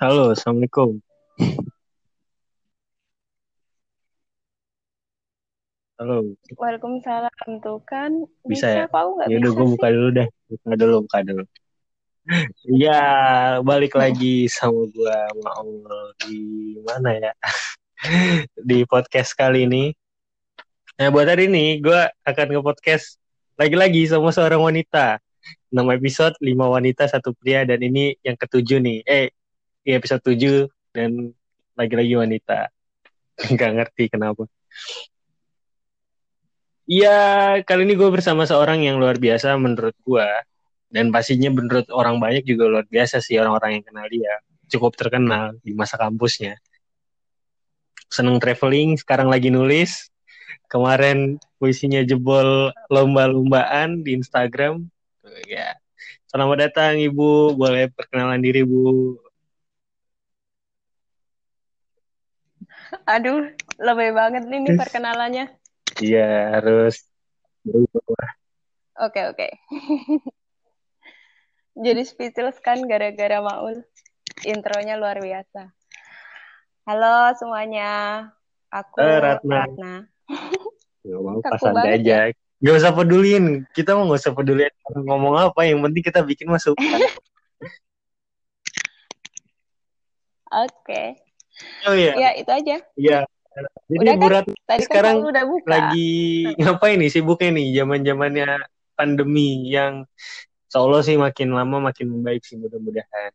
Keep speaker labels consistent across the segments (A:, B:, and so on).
A: Halo, Assalamualaikum. Halo,
B: Waalaikumsalam tuh kan
A: bisa ya?
B: Kok aku nggak
A: Ya udah
B: bisa
A: gue buka dulu deh. Buka dulu, buka dulu. Iya, balik lagi sama gue mau di mana ya? Di podcast kali ini. Nah, buat hari ini gue akan nge-podcast lagi-lagi sama seorang wanita. Nama episode 5 wanita satu pria dan ini yang ketujuh nih. Eh, ini episode 7 dan lagi-lagi wanita. Nggak ngerti kenapa. Iya, kali ini gue bersama seorang yang luar biasa menurut gue. Dan pastinya menurut orang banyak juga luar biasa sih orang-orang yang kenal dia. Cukup terkenal di masa kampusnya. Seneng traveling, sekarang lagi nulis. Kemarin puisinya jebol lomba-lombaan di Instagram. Ya. Selamat datang Ibu, boleh perkenalan diri Bu.
B: Aduh, lebih banget nih, nih perkenalannya.
A: Iya, harus.
B: Oke, oke. Jadi speechless kan gara-gara Maul. Intronya luar biasa. Halo semuanya. Aku
A: Eh, Ratna.
B: Ratna.
A: Gak mau
B: Kaku
A: pasan
B: banget
A: aja. Gak usah pedulin. Kita mau gak usah pedulin orang ngomong apa. Yang penting kita bikin masuk.
B: Oke.
A: Oh iya.
B: Ya, itu aja.
A: Iya. Jadi
B: Udah
A: Bu
B: kan? Tadi
A: sekarang
B: kan udah buka.
A: lagi ngapain nih sibuknya nih zaman zamannya pandemi yang seolah sih makin lama makin membaik sih mudah-mudahan.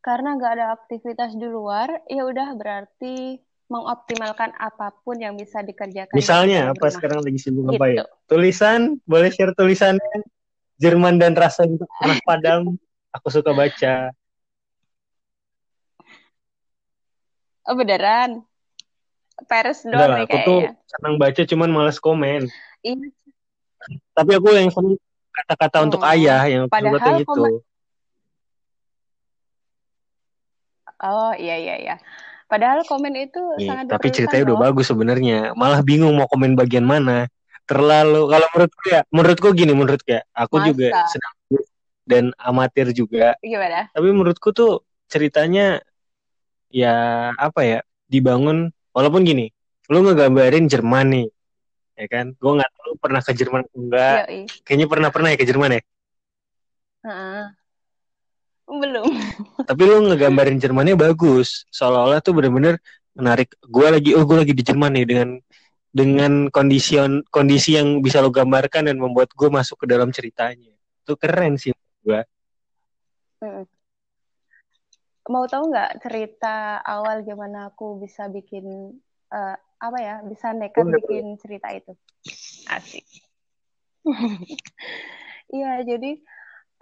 B: Karena nggak ada aktivitas di luar, ya udah berarti mengoptimalkan apa pun yang bisa dikerjakan. di
A: Misalnya
B: dalam
A: apa sekarang lagi sibuk
B: Gitu.
A: ngapain? Tulisan, boleh share tulisannya. Jerman dan rasa itu pernah padam. Aku suka baca.
B: Oh beneran? Paris
A: Enggak
B: doang
A: lah,
B: nih
A: aku tuh senang baca cuman males komen.
B: Iya.
A: Tapi aku yang senang kata-kata untuk
B: Hmm.
A: ayah yang
B: Padahal komen- Oh iya iya iya. Padahal komen itu
A: Nih,
B: sangat
A: tapi ceritanya udah
B: loh.
A: bagus sebenarnya. Malah bingung mau komen bagian mana. Terlalu kalau menurutku ya, menurutku gini menurutku ya. Aku
B: Masa?
A: juga sedang dan amatir juga.
B: Gimana?
A: Tapi menurutku tuh ceritanya ya apa ya dibangun walaupun gini, lu ngegambarin Jerman nih, ya kan? Gue nggak tahu pernah ke Jerman enggak.
B: Yoi.
A: Kayaknya pernah pernah ya ke Jerman ya.
B: Heeh. Belum.
A: Tapi lu ngegambarin Jermannya bagus, seolah-olah tuh bener-bener menarik. Gue lagi, oh gue lagi di Jerman nih dengan dengan kondisi kondisi yang bisa lo gambarkan dan membuat gue masuk ke dalam ceritanya. Itu keren sih gue.
B: Mm. Mau tahu nggak cerita awal gimana aku bisa bikin eh, apa ya? Bisa nekat
A: Boleh,
B: bikin cerita itu. Asik. Iya, jadi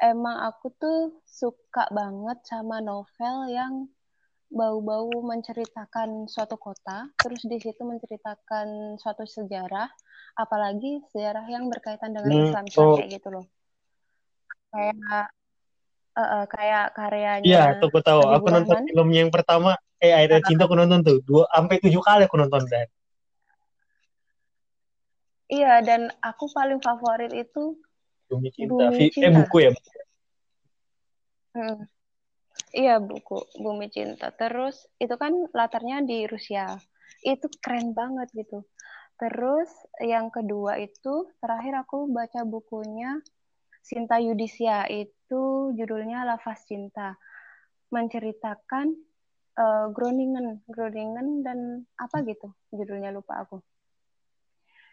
B: emang aku tuh suka banget sama novel yang bau-bau menceritakan suatu kota, terus di situ menceritakan suatu sejarah, apalagi sejarah yang berkaitan dengan
A: Hmm,
B: Islam
A: oh.
B: kayak gitu loh. Kayak eh, eh, kayak karyanya
A: Iya, tuh aku tahu. Aku nonton
B: Rahman.
A: filmnya yang pertama, eh Air Cinta aku nonton tuh dua sampai tujuh kali aku nonton dan.
B: Iya, dan aku paling favorit itu
A: Bumi Cinta.
B: Bumi
A: Eh
B: Cinta.
A: buku ya.
B: Hmm. Iya, buku Bumi Cinta. Terus itu kan latarnya di Rusia. Itu keren banget gitu. Terus yang kedua itu terakhir aku baca bukunya Sinta Yudisia itu judulnya Lafaz Cinta. Menceritakan eh, Groningen, Groningen dan apa gitu judulnya lupa aku.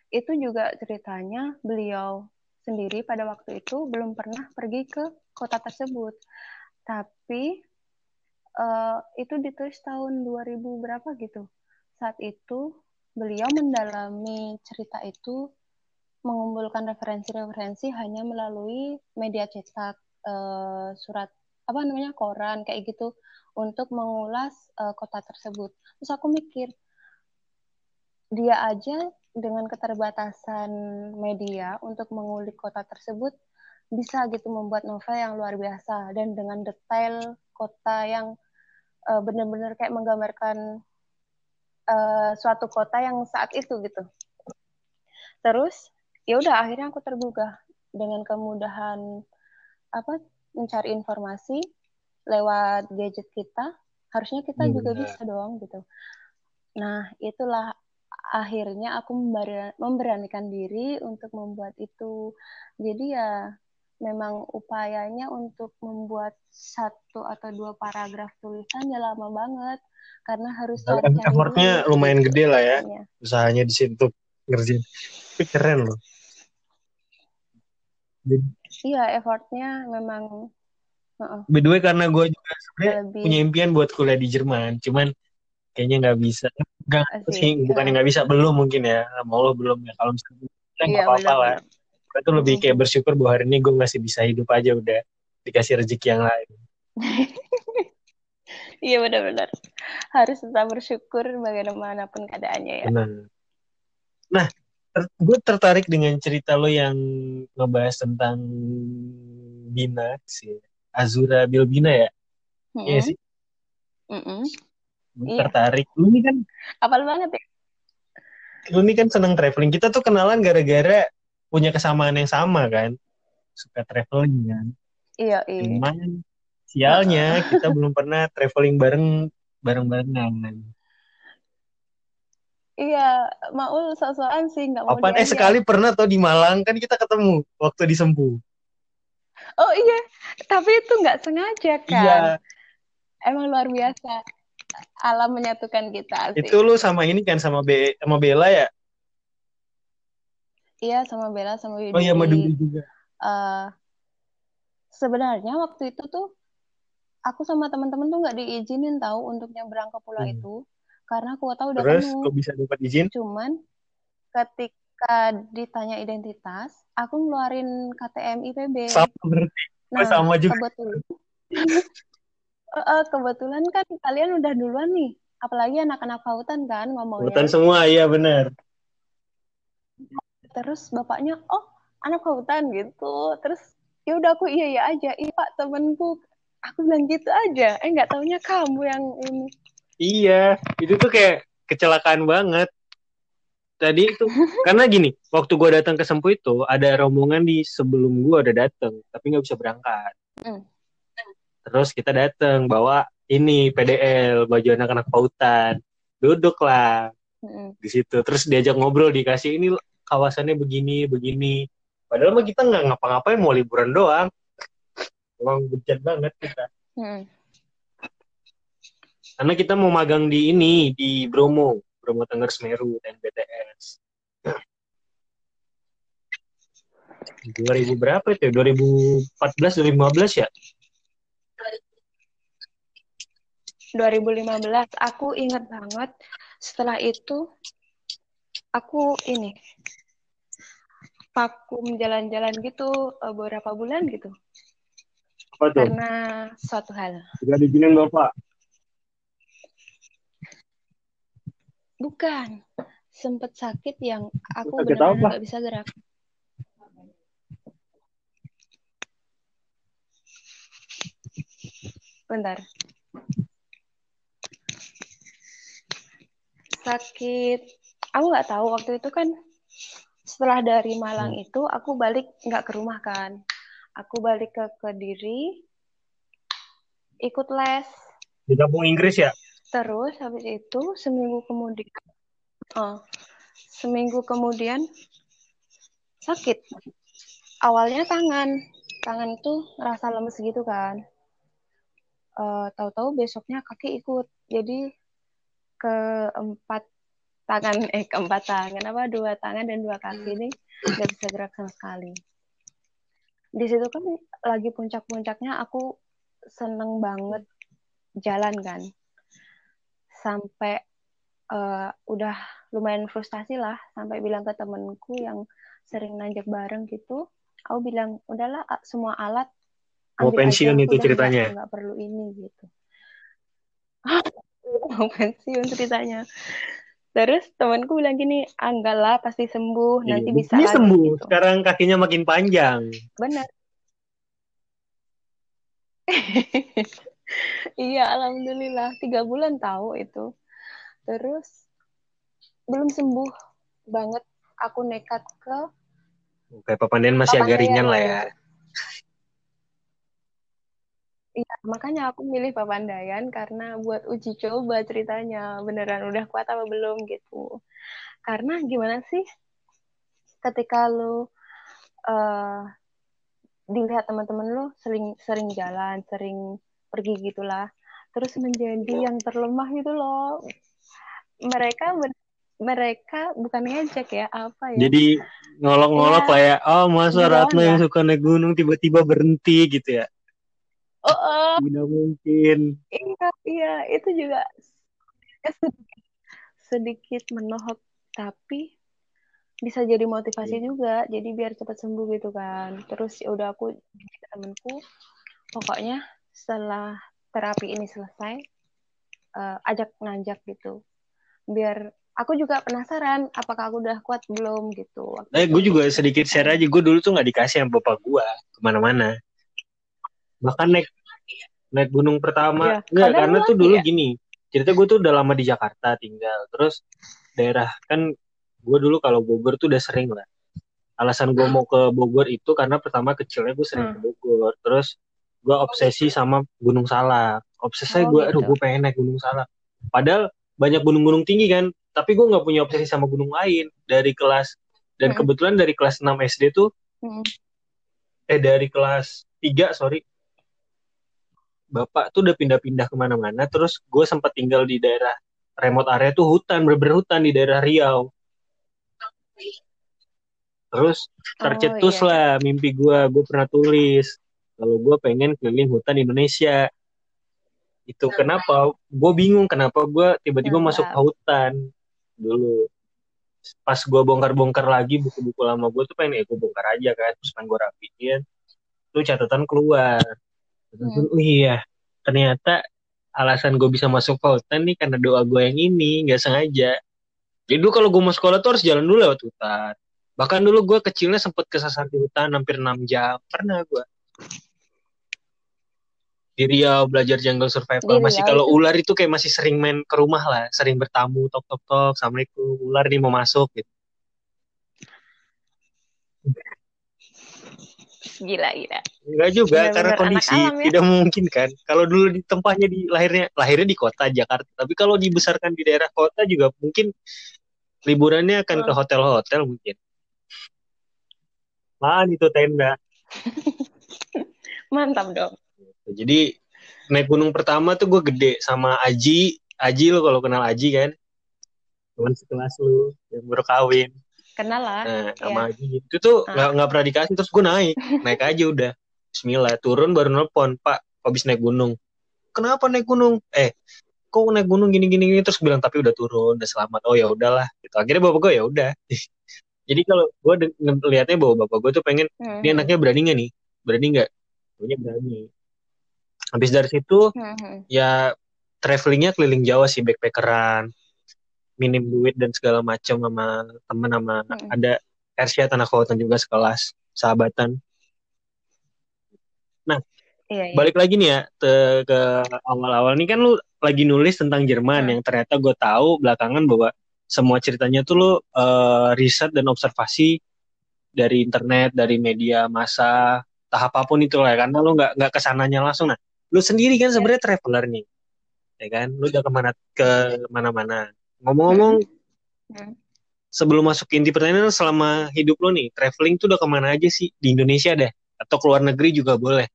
B: Itu juga ceritanya beliau sendiri pada waktu itu belum pernah pergi ke kota tersebut. Tapi eh, itu ditulis tahun 2000 berapa gitu. Saat itu beliau mendalami cerita itu mengumpulkan referensi-referensi hanya melalui media cetak, eh, surat apa namanya koran kayak gitu untuk mengulas eh, kota tersebut. Terus aku mikir dia aja dengan keterbatasan media untuk mengulik kota tersebut bisa gitu membuat novel yang luar biasa dan dengan detail kota yang uh, benar-benar kayak menggambarkan uh, suatu kota yang saat itu gitu. Terus ya udah akhirnya aku tergugah dengan kemudahan apa mencari informasi lewat gadget kita. Harusnya kita
A: Iya,
B: juga bisa dong gitu. Nah itulah akhirnya aku member- memberanikan diri untuk membuat itu. Jadi ya memang upayanya untuk membuat satu atau dua paragraf tulisan ya lama banget. Karena harus
A: effortnya lumayan gede lah ya. Usahanya di situ ngerjain. Tapi keren loh. Jadi,
B: Iya, effortnya memang heeh,
A: by the way, karena gue juga sebenarnya
B: lebih
A: punya impian buat kuliah di Jerman, cuman kayaknya nggak bisa. Enggak
B: asik.
A: sih, bukannya nggak bisa, belum mungkin ya. Mau lo belum ya. Kalau misalnya nggak
B: Iya,
A: apa-apa lah. tuh lebih kayak
B: Mhm.
A: bersyukur bahwa hari ini gue masih bisa hidup aja udah dikasih rezeki yang lain.
B: Iya, benar-benar. Harus tetap bersyukur bagaimanapun keadaannya ya.
A: Benar. Nah, ter- gue tertarik dengan cerita lo yang ngebahas tentang Bina sih. Azura Bilbina ya? Iya
B: Mm-mm.
A: sih. Gue
B: Iya.
A: tertarik. Lu ini kan
B: Apal banget ya?
A: lu ini kan seneng traveling. Kita tuh kenalan gara-gara punya kesamaan yang sama kan. Suka traveling kan.
B: Iya, iya.
A: Cuman sialnya kita belum pernah traveling bareng bareng-barengan.
B: Iya, Maul sok-sokan sih nggak mau
A: Apaan? Eh sekali pernah tau di Malang kan kita ketemu waktu di Sempu.
B: Oh iya, tapi itu nggak sengaja kan?
A: Iya,
B: Emang luar biasa. Alam menyatukan kita sih.
A: itu lu sama ini kan sama Be sama Bella ya?
B: Iya, sama Bella sama Widuri.
A: Oh iya Maduri juga.
B: Eh, sebenarnya waktu itu tuh aku sama teman-teman tuh nggak diizinin tahu untuk nyebrang ke pulau
A: Hmm.
B: itu karena kuota udah
A: Terus
B: penuh.
A: kok bisa dapat izin?
B: Cuman ketika ditanya identitas, aku ngeluarin KTM IPB.
A: Sama berarti.
B: Nah,
A: sama juga.
B: kebetulan kebetulan kan kalian udah duluan nih. Apalagi anak-anak pautan kan ngomongnya.
A: Hutan semua, iya benar.
B: Terus bapaknya, oh anak pautan gitu. Terus ya udah aku iya iya aja. Iya pak temenku. Aku bilang gitu aja. Eh nggak taunya kamu yang ini.
A: Iya, itu tuh kayak kecelakaan banget. Tadi itu karena gini, waktu gua datang ke Sempu itu ada rombongan di sebelum gua udah datang, tapi nggak bisa berangkat.
B: Hmm.
A: Terus kita datang bawa ini PDL, baju anak-anak pautan. Duduk lah
B: Mm-mm.
A: di situ. Terus diajak ngobrol, dikasih ini kawasannya begini, begini. Padahal mah kita nggak ngapa-ngapain, mau liburan doang. Emang bejat banget kita.
B: Mm-mm.
A: Karena kita mau magang di ini, di Bromo. Bromo Tengger Semeru, TNBTS. 2000 berapa itu ya? 2014, 2015 ya?
B: 2015 aku ingat banget setelah itu aku ini vakum jalan-jalan gitu eh, beberapa bulan gitu
A: Apa tuh?
B: karena suatu hal
A: Sudah diizinin Bapak.
B: Bukan. Sempet sakit yang aku benar-benar nggak bisa gerak. Bentar. Sakit. Aku nggak tahu waktu itu kan setelah dari Malang itu aku balik nggak ke rumah kan. Aku balik ke Kediri ikut les.
A: Di kampung Inggris ya?
B: Terus habis itu seminggu kemudian oh, seminggu kemudian sakit. Awalnya tangan. Tangan itu ngerasa lemes gitu kan. Eh, tahu-tahu besoknya kaki ikut. Jadi keempat tangan eh keempat tangan apa dua tangan dan dua kaki ini nggak bisa gerak sama sekali. Di situ kan lagi puncak-puncaknya aku seneng banget jalan kan sampai eh, udah lumayan frustasi lah sampai bilang ke temenku yang sering nanjak bareng gitu aku bilang udahlah semua alat
A: Mau
B: ambil
A: pensiun
B: aja,
A: itu ceritanya?
B: nggak perlu ini gitu mau pensiun ceritanya terus temanku bilang gini enggak lah pasti sembuh nanti
A: Iya,
B: bisa
A: buktinya
B: lagi
A: sembuh.
B: gitu
A: Sekarang kakinya makin panjang.
B: benar iya alhamdulillah tiga bulan tahu itu terus belum sembuh banget aku nekat ke
A: Kayak Papandayan masih agak ringan lah ya.
B: dulu. Iya, makanya aku milih Papandayan karena buat uji coba ceritanya beneran udah kuat apa belum gitu. Karena gimana sih ketika lu uh, dilihat teman-teman lu sering sering jalan, sering pergi gitulah, terus menjadi yang terlemah gitu loh. Mereka mereka bukan ngejek ya apa ya?
A: Jadi ngolok-ngolok ya, lah ya. Oh masa Ratna yang suka naik gunung tiba-tiba berhenti gitu ya?
B: Oh, oh.
A: Tidak mungkin.
B: Iya, iya, itu juga sedikit, sedikit menohok, tapi bisa jadi motivasi hmm. juga. Jadi biar cepat sembuh gitu kan. Terus ya udah aku temenku, pokoknya setelah terapi ini selesai, uh, ajak ngajak gitu. Biar aku juga penasaran apakah aku udah kuat belum gitu.
A: Eh, gue juga sedikit share aja. Gue dulu tuh nggak dikasih sama bapak gue ke mana-mana bahkan naik naik gunung pertama ya, enggak karena tuh dulu ya? gini cerita gue tuh udah lama di Jakarta tinggal terus daerah kan gue dulu kalau Bogor tuh udah sering lah alasan gue mau ke Bogor itu karena pertama kecilnya gue sering hmm. ke Bogor terus gue obsesi sama Gunung Salak. Obsesi oh, gue gitu. aduh gue pengen naik Gunung Salak. Padahal banyak gunung-gunung tinggi kan? Tapi gue nggak punya obsesi sama gunung lain. Dari kelas dan hmm. kebetulan dari kelas 6 SD tuh hmm. eh dari kelas 3 sorry. Bapak tuh udah pindah-pindah ke mana-mana terus gue sempat tinggal di daerah remote area tuh hutan bener hutan di daerah Riau. Terus tercetus oh, iya. lah mimpi gue gue pernah tulis kalau gue pengen keliling hutan Indonesia. Itu kenapa? gue bingung kenapa gue tiba-tiba masuk ke hutan dulu. Pas gue bongkar-bongkar lagi buku-buku lama gue tuh pengen ya gue bongkar aja kan terus pengen gue rapiin. Tuh catatan keluar. Hmm. oh iya ternyata alasan gue bisa masuk ke hutan nih karena doa gue yang ini nggak sengaja. Jadi dulu kalau gue mau sekolah tuh harus jalan dulu lewat hutan. Bahkan dulu gue kecilnya sempet kesasar di hutan hampir 6 jam. Pernah gue di Riau belajar jungle survival masih kalau ular itu kayak masih sering main ke rumah lah sering bertamu tok tok tok assalamualaikum ular nih mau masuk gitu
B: gila gila
A: Enggak juga Bener -bener karena kondisi alam, ya? tidak mungkin kan. Kalau dulu di tempatnya di lahirnya lahirnya di kota Jakarta, tapi kalau dibesarkan di daerah kota juga mungkin liburannya akan oh. ke hotel-hotel mungkin. Mana itu tenda.
B: Mantap dong.
A: Jadi naik gunung pertama tuh gue gede sama Aji. Aji lo kalau kenal Aji kan. Teman sekelas lu yang baru kawin
B: kenal lah
A: nah, sama ya. itu tuh ah. nggak ah. nggak pernah dikasih terus gue naik naik aja udah Bismillah turun baru nelpon Pak habis naik gunung kenapa naik gunung eh kok naik gunung gini gini, gini. terus bilang tapi udah turun udah selamat oh ya udahlah gitu akhirnya bapak gue ya udah jadi kalau gue ngelihatnya bahwa bapak gue tuh pengen hmm. ini anaknya berani nggak nih berani nggak punya berani habis dari situ hmm. ya travelingnya keliling Jawa sih backpackeran minim duit dan segala macam sama temen sama hmm. ada Ersya tanah kawatan juga sekelas sahabatan nah iya, iya. balik lagi nih ya ke, ke awal-awal nih kan lu lagi nulis tentang Jerman hmm. yang ternyata gue tahu belakangan bahwa semua ceritanya tuh lu uh, riset dan observasi dari internet dari media massa tahap apa pun itu lah karena lu nggak nggak ke sananya langsung nah lu sendiri kan iya. sebenarnya traveler nih ya kan lu udah ke mana ke mana-mana Ngomong-ngomong, hmm. sebelum masuk inti pertanyaan selama hidup lo nih, traveling tuh udah ke mana aja sih di Indonesia deh? Atau keluar negeri juga boleh?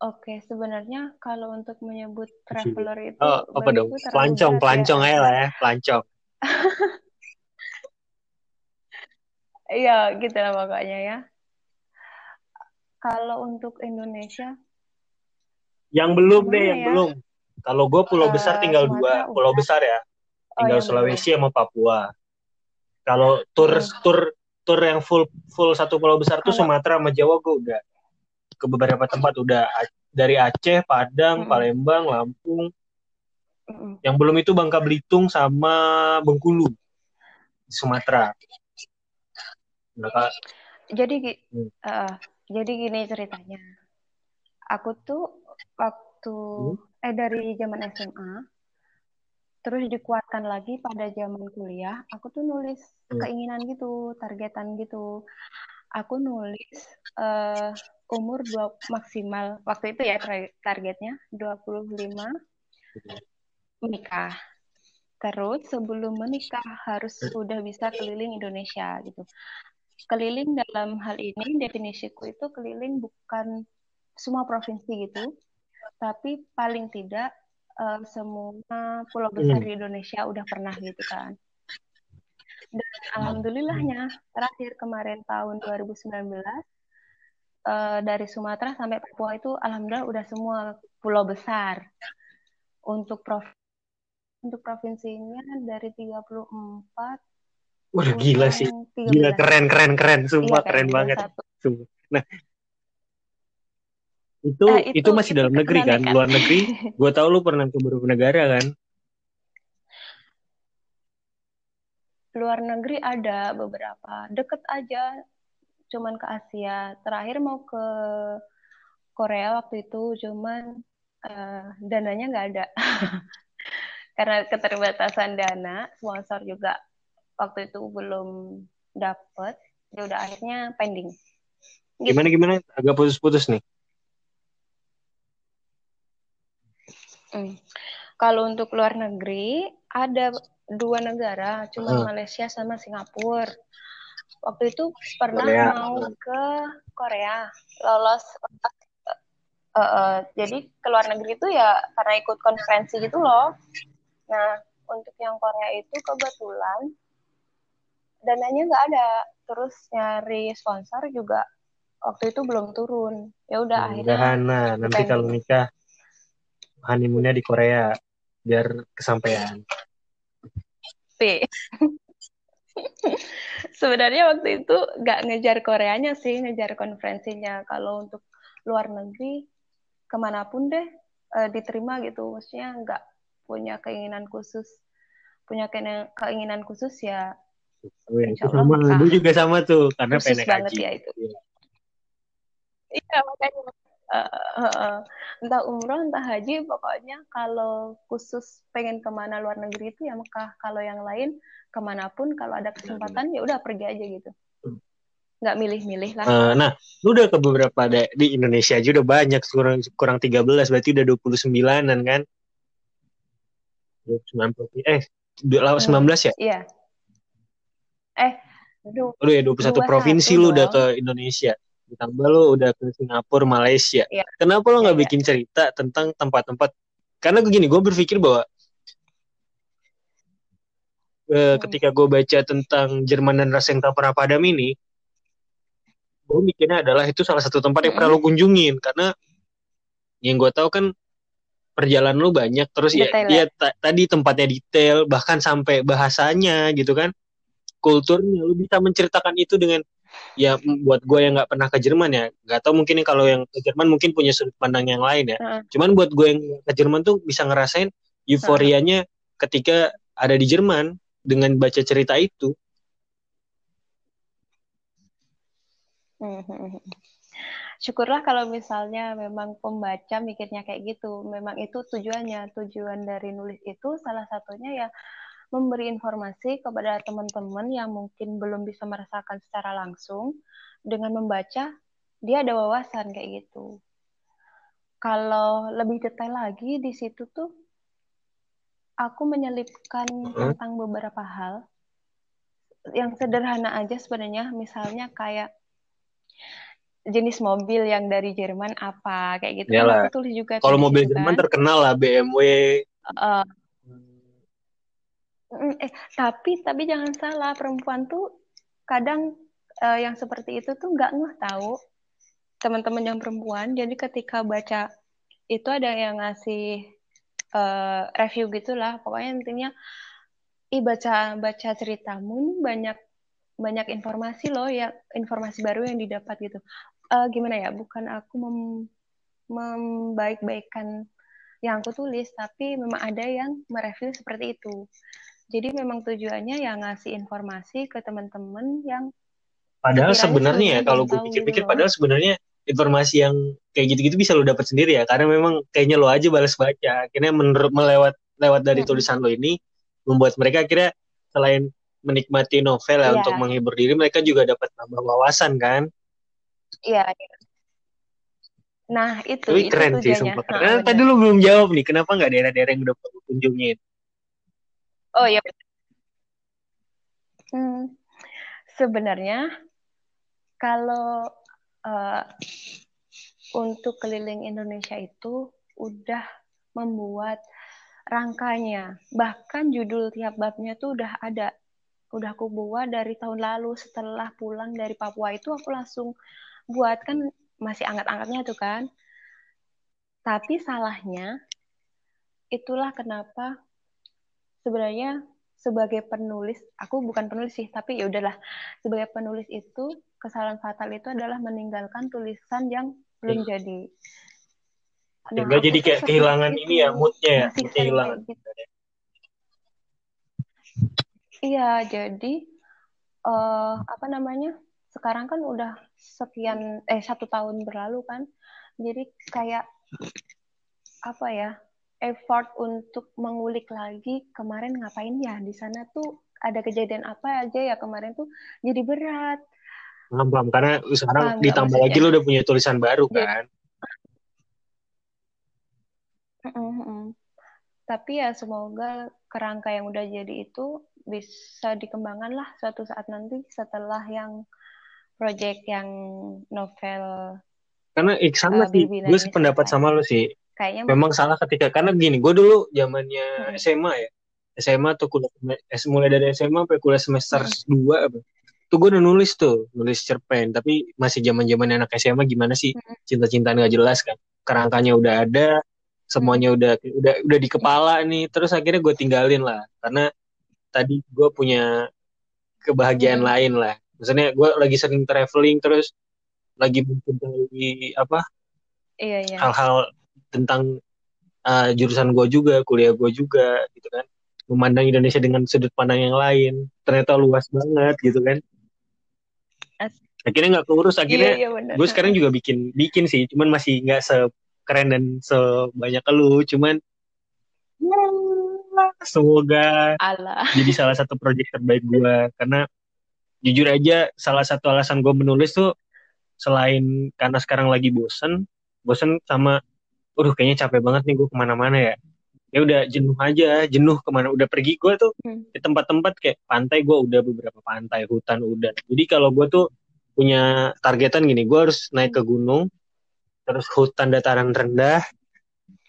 B: Oke, sebenarnya kalau untuk menyebut traveler itu
A: oh, apa dong? Pelancong, ya. pelancong ya. aja lah ya, pelancong.
B: Iya, gitu lah pokoknya ya. Kalau untuk Indonesia,
A: yang belum deh, yang ya? belum. Kalau gue pulau uh, besar tinggal dua, pulau besar ya. Oh, tinggal oh, Sulawesi sama Papua. Kalau tur hmm. tur tur yang full full satu pulau besar tuh Sumatera sama Jawa gue udah ke beberapa tempat udah dari Aceh, Padang, hmm. Palembang, Lampung. Hmm. Yang belum itu Bangka Belitung sama Bengkulu Sumatera.
B: Nah, jadi hmm. uh, jadi gini ceritanya. Aku tuh waktu hmm? eh dari zaman SMA terus dikuatkan lagi pada zaman kuliah aku tuh nulis hmm. keinginan gitu targetan gitu aku nulis uh, umur dua maksimal waktu itu ya targetnya 25 menikah. Terus sebelum menikah harus sudah bisa keliling Indonesia gitu. Keliling dalam hal ini definisiku itu keliling bukan semua provinsi gitu, tapi paling tidak uh, semua pulau besar hmm. di Indonesia udah pernah gitu kan. Dan alhamdulillahnya terakhir kemarin tahun 2019 uh, dari Sumatera sampai Papua itu alhamdulillah udah semua pulau besar. Untuk prov untuk provinsinya dari 34
A: Wah gila sih. Gila keren keren keren sumpah iya, keren banget. Sumpah. Nah, itu, nah, itu itu masih itu dalam negeri kan? kan? Luar negeri. Gue tau lu pernah ke beberapa negara kan?
B: Luar negeri ada beberapa. Deket aja cuman ke Asia. Terakhir mau ke Korea waktu itu, cuman uh, dananya nggak ada. Karena keterbatasan dana, sponsor juga waktu itu belum dapet. Ya udah akhirnya pending.
A: Gitu. Gimana gimana? Agak putus-putus nih.
B: Hmm. Kalau untuk luar negeri ada dua negara, cuma hmm. Malaysia sama Singapura waktu itu pernah Korea. mau ke Korea lolos uh, uh, jadi ke luar negeri itu ya karena ikut konferensi gitu loh nah untuk yang Korea itu kebetulan dananya nggak ada terus nyari sponsor juga waktu itu belum turun ya udah
A: akhirnya Hana. nanti kalau nikah honeymoonnya di Korea biar kesampaian
B: P Sebenarnya waktu itu nggak ngejar Koreanya sih, ngejar konferensinya. Kalau untuk luar negeri, ke mana pun deh uh, diterima gitu. Maksudnya nggak punya keinginan khusus. Punya keinginan khusus ya.
A: Oh, ya itu sama, gue juga sama tuh, karena
B: khusus banget haji. ya itu. Iya, iya makanya. Uh, uh, uh, entah umroh entah haji pokoknya kalau khusus pengen ke mana luar negeri itu ya Mekah. Kalau yang lain ke mana pun kalau ada kesempatan ya udah pergi aja gitu. Nggak milih-milih lah.
A: Uh, nah lu udah ke beberapa ada di Indonesia aja udah banyak kurang kurang 13 berarti udah 29an kan? 90 eh 19 hmm, ya?
B: iya eh
A: Aduh, ya 21 provinsi lu udah ke Indonesia. Ditambah lo udah ke Singapura Malaysia. Ya. kenapa lo nggak ya, bikin cerita tentang tempat-tempat? Karena begini gue berpikir bahwa e, hmm. ketika gue baca tentang Jerman dan rasa yang tak pernah padam ini gue mikirnya adalah itu salah satu tempat yang hmm. pernah lo kunjungin. Karena yang gue tahu kan perjalanan lo banyak. Terus ya, detail, ya, ya. tadi tempatnya detail bahkan sampai bahasanya gitu kan kulturnya. Lo bisa menceritakan itu dengan ya buat gue yang nggak pernah ke Jerman ya. Nggak tahu mungkin kalau yang ke Jerman mungkin punya sudut pandang yang lain ya. Uh. cuman buat gue yang ke Jerman tuh bisa ngerasain euforianya uh. ketika ada di Jerman dengan baca cerita itu.
B: Syukurlah kalau misalnya memang pembaca mikirnya kayak gitu. Memang itu tujuannya. Tujuan dari nulis itu salah satunya ya memberi informasi kepada teman-teman yang mungkin belum bisa merasakan secara langsung dengan membaca dia ada wawasan kayak gitu. Kalau lebih detail lagi di situ tuh aku menyelipkan tentang beberapa hal yang sederhana aja sebenarnya misalnya kayak jenis mobil yang dari Jerman apa kayak gitu.
A: Kan aku tulis juga. Kalau mobil Jerman kan. terkenal lah BMW. Uh,
B: Eh, tapi tapi jangan salah, perempuan tuh kadang uh, yang seperti itu tuh nggak ngeh tahu teman-teman yang perempuan. Jadi ketika baca itu ada yang ngasih uh, review gitulah. Pokoknya intinya, ih baca baca ceritamu banyak banyak informasi loh ya informasi baru yang didapat gitu. Uh, gimana ya? Bukan aku mem membaik-baikkan yang aku tulis, tapi memang ada yang mereview seperti itu. Jadi memang tujuannya yang ngasih informasi ke teman-teman yang
A: Padahal sebenarnya ya kalau gue pikir-pikir gitu. padahal sebenarnya informasi yang kayak gitu-gitu bisa lo dapat sendiri ya. Karena memang kayaknya lo aja balas baca akhirnya menurut melewat lewat dari hmm. tulisan lo ini membuat mereka kira selain menikmati novel ya
B: Iya.
A: untuk menghibur diri mereka juga dapat nambah wawasan kan?
B: Iya. Nah, itu
A: tapi
B: itu
A: keren sih sumpah. Karena tadi lu belum jawab nih? Kenapa nggak daerah-daerah yang udah perlu kunjungin
B: Oh iya. Hmm, sebenarnya kalau eh, untuk keliling Indonesia itu udah membuat rangkanya. Bahkan judul tiap babnya tuh udah ada. Udah aku buat dari tahun lalu setelah pulang dari Papua itu aku langsung buat kan masih anget-angetnya tuh kan. Tapi salahnya itulah kenapa sebenarnya sebagai penulis, aku bukan penulis sih, tapi ya udahlah. Sebagai penulis itu kesalahan fatal itu adalah meninggalkan tulisan yang belum jadi. Nah,
A: Sehingga
B: aku
A: jadi kayak kehilangan
B: itu,
A: ini ya moodnya ya
B: kayak gitu. Iya, jadi eh apa namanya? Sekarang kan udah sekian eh satu tahun berlalu kan. Jadi kayak apa ya? Effort untuk mengulik lagi kemarin ngapain ya? Di sana tuh ada kejadian apa aja ya? Kemarin tuh jadi berat.
A: paham paham. Karena sekarang
B: Paham nggak
A: ditambah lagi lu udah punya tulisan baru kan.
B: Tapi ya semoga kerangka yang udah jadi itu bisa dikembangkan lah suatu saat nanti setelah yang project yang novel
A: karena ik sama
B: Eh,
A: sih. Gue sependapat
B: selesai.
A: sama lu sih
B: kayaknya
A: memang salah ketika karena gini gue dulu zamannya
B: Hmm.
A: SMA ya SMA tuh kuliah mulai dari SMA sampai kuliah semester
B: Hmm.
A: 2 apa tuh gue udah nulis tuh nulis cerpen tapi masih zaman zaman anak SMA gimana sih
B: Hmm.
A: cinta-cintaan gak jelas kan kerangkanya udah ada semuanya udah udah udah di kepala nih terus akhirnya gue tinggalin lah karena tadi gue punya kebahagiaan
B: Hmm.
A: lain lah maksudnya gue lagi sering traveling terus lagi mencintai apa
B: iya iya
A: hal-hal tentang uh, jurusan gue juga, kuliah gue juga, gitu kan. Memandang Indonesia dengan sudut pandang yang lain, ternyata luas banget, gitu kan. Akhirnya nggak keurus,
B: iya
A: akhirnya
B: iya benar
A: gue sekarang juga bikin bikin sih, cuman masih nggak sekeren dan sebanyak lu, cuman ya, semoga
B: Allah
A: jadi salah satu proyek terbaik gue, karena jujur aja salah satu alasan gue menulis tuh selain karena sekarang lagi bosen, bosen sama, udah kayaknya capek banget nih gue ke mana-mana ya. Ya udah jenuh aja, jenuh ke mana udah pergi gue tuh
B: Hmm.
A: di tempat-tempat kayak pantai gue udah beberapa pantai, hutan udah. Jadi kalau gue tuh punya targetan gini, gue harus naik ke gunung, terus hutan dataran rendah,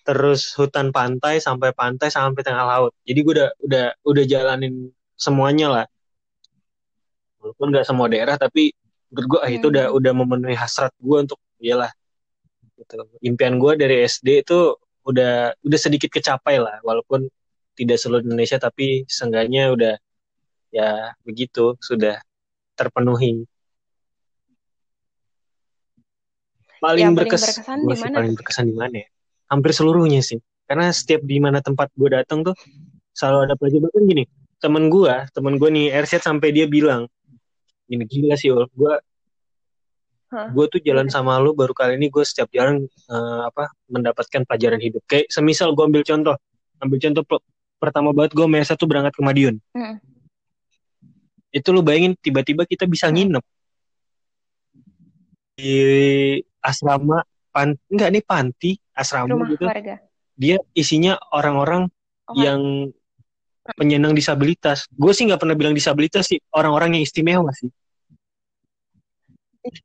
A: terus hutan pantai sampai pantai sampai tengah laut. Jadi gue udah udah udah jalanin semuanya lah. Walaupun nggak semua daerah, tapi menurut gue ah, itu
B: Hmm.
A: udah udah memenuhi hasrat gue untuk iyalah gitu. Impian gue dari SD itu udah udah sedikit kecapai lah, walaupun tidak seluruh Indonesia, tapi seenggaknya udah ya begitu sudah terpenuhi. Paling
B: Yang paling
A: berkes,
B: berkesan
A: gua sih paling berkesan di mana ya? Hampir seluruhnya sih. Karena setiap di mana tempat gue datang tuh selalu ada pelajaran bahkan gini. Temen gue, temen gue nih Ersyad sampai dia bilang, gini gila sih, gue Gue tuh jalan sama lu baru kali ini gue setiap jalan eh, apa mendapatkan pelajaran hidup. Kayak semisal gue ambil contoh, ambil contoh pe- pertama banget gue Mesa tuh berangkat ke Madiun.
B: Hmm.
A: Itu lu bayangin tiba-tiba kita bisa
B: Hmm.
A: nginep di asrama pan enggak nih panti asrama
B: Rumah
A: gitu.
B: warga.
A: Dia isinya orang-orang
B: Oh,
A: yang penyandang disabilitas. Gue sih nggak pernah bilang disabilitas sih, orang-orang yang istimewa sih.
B: iya,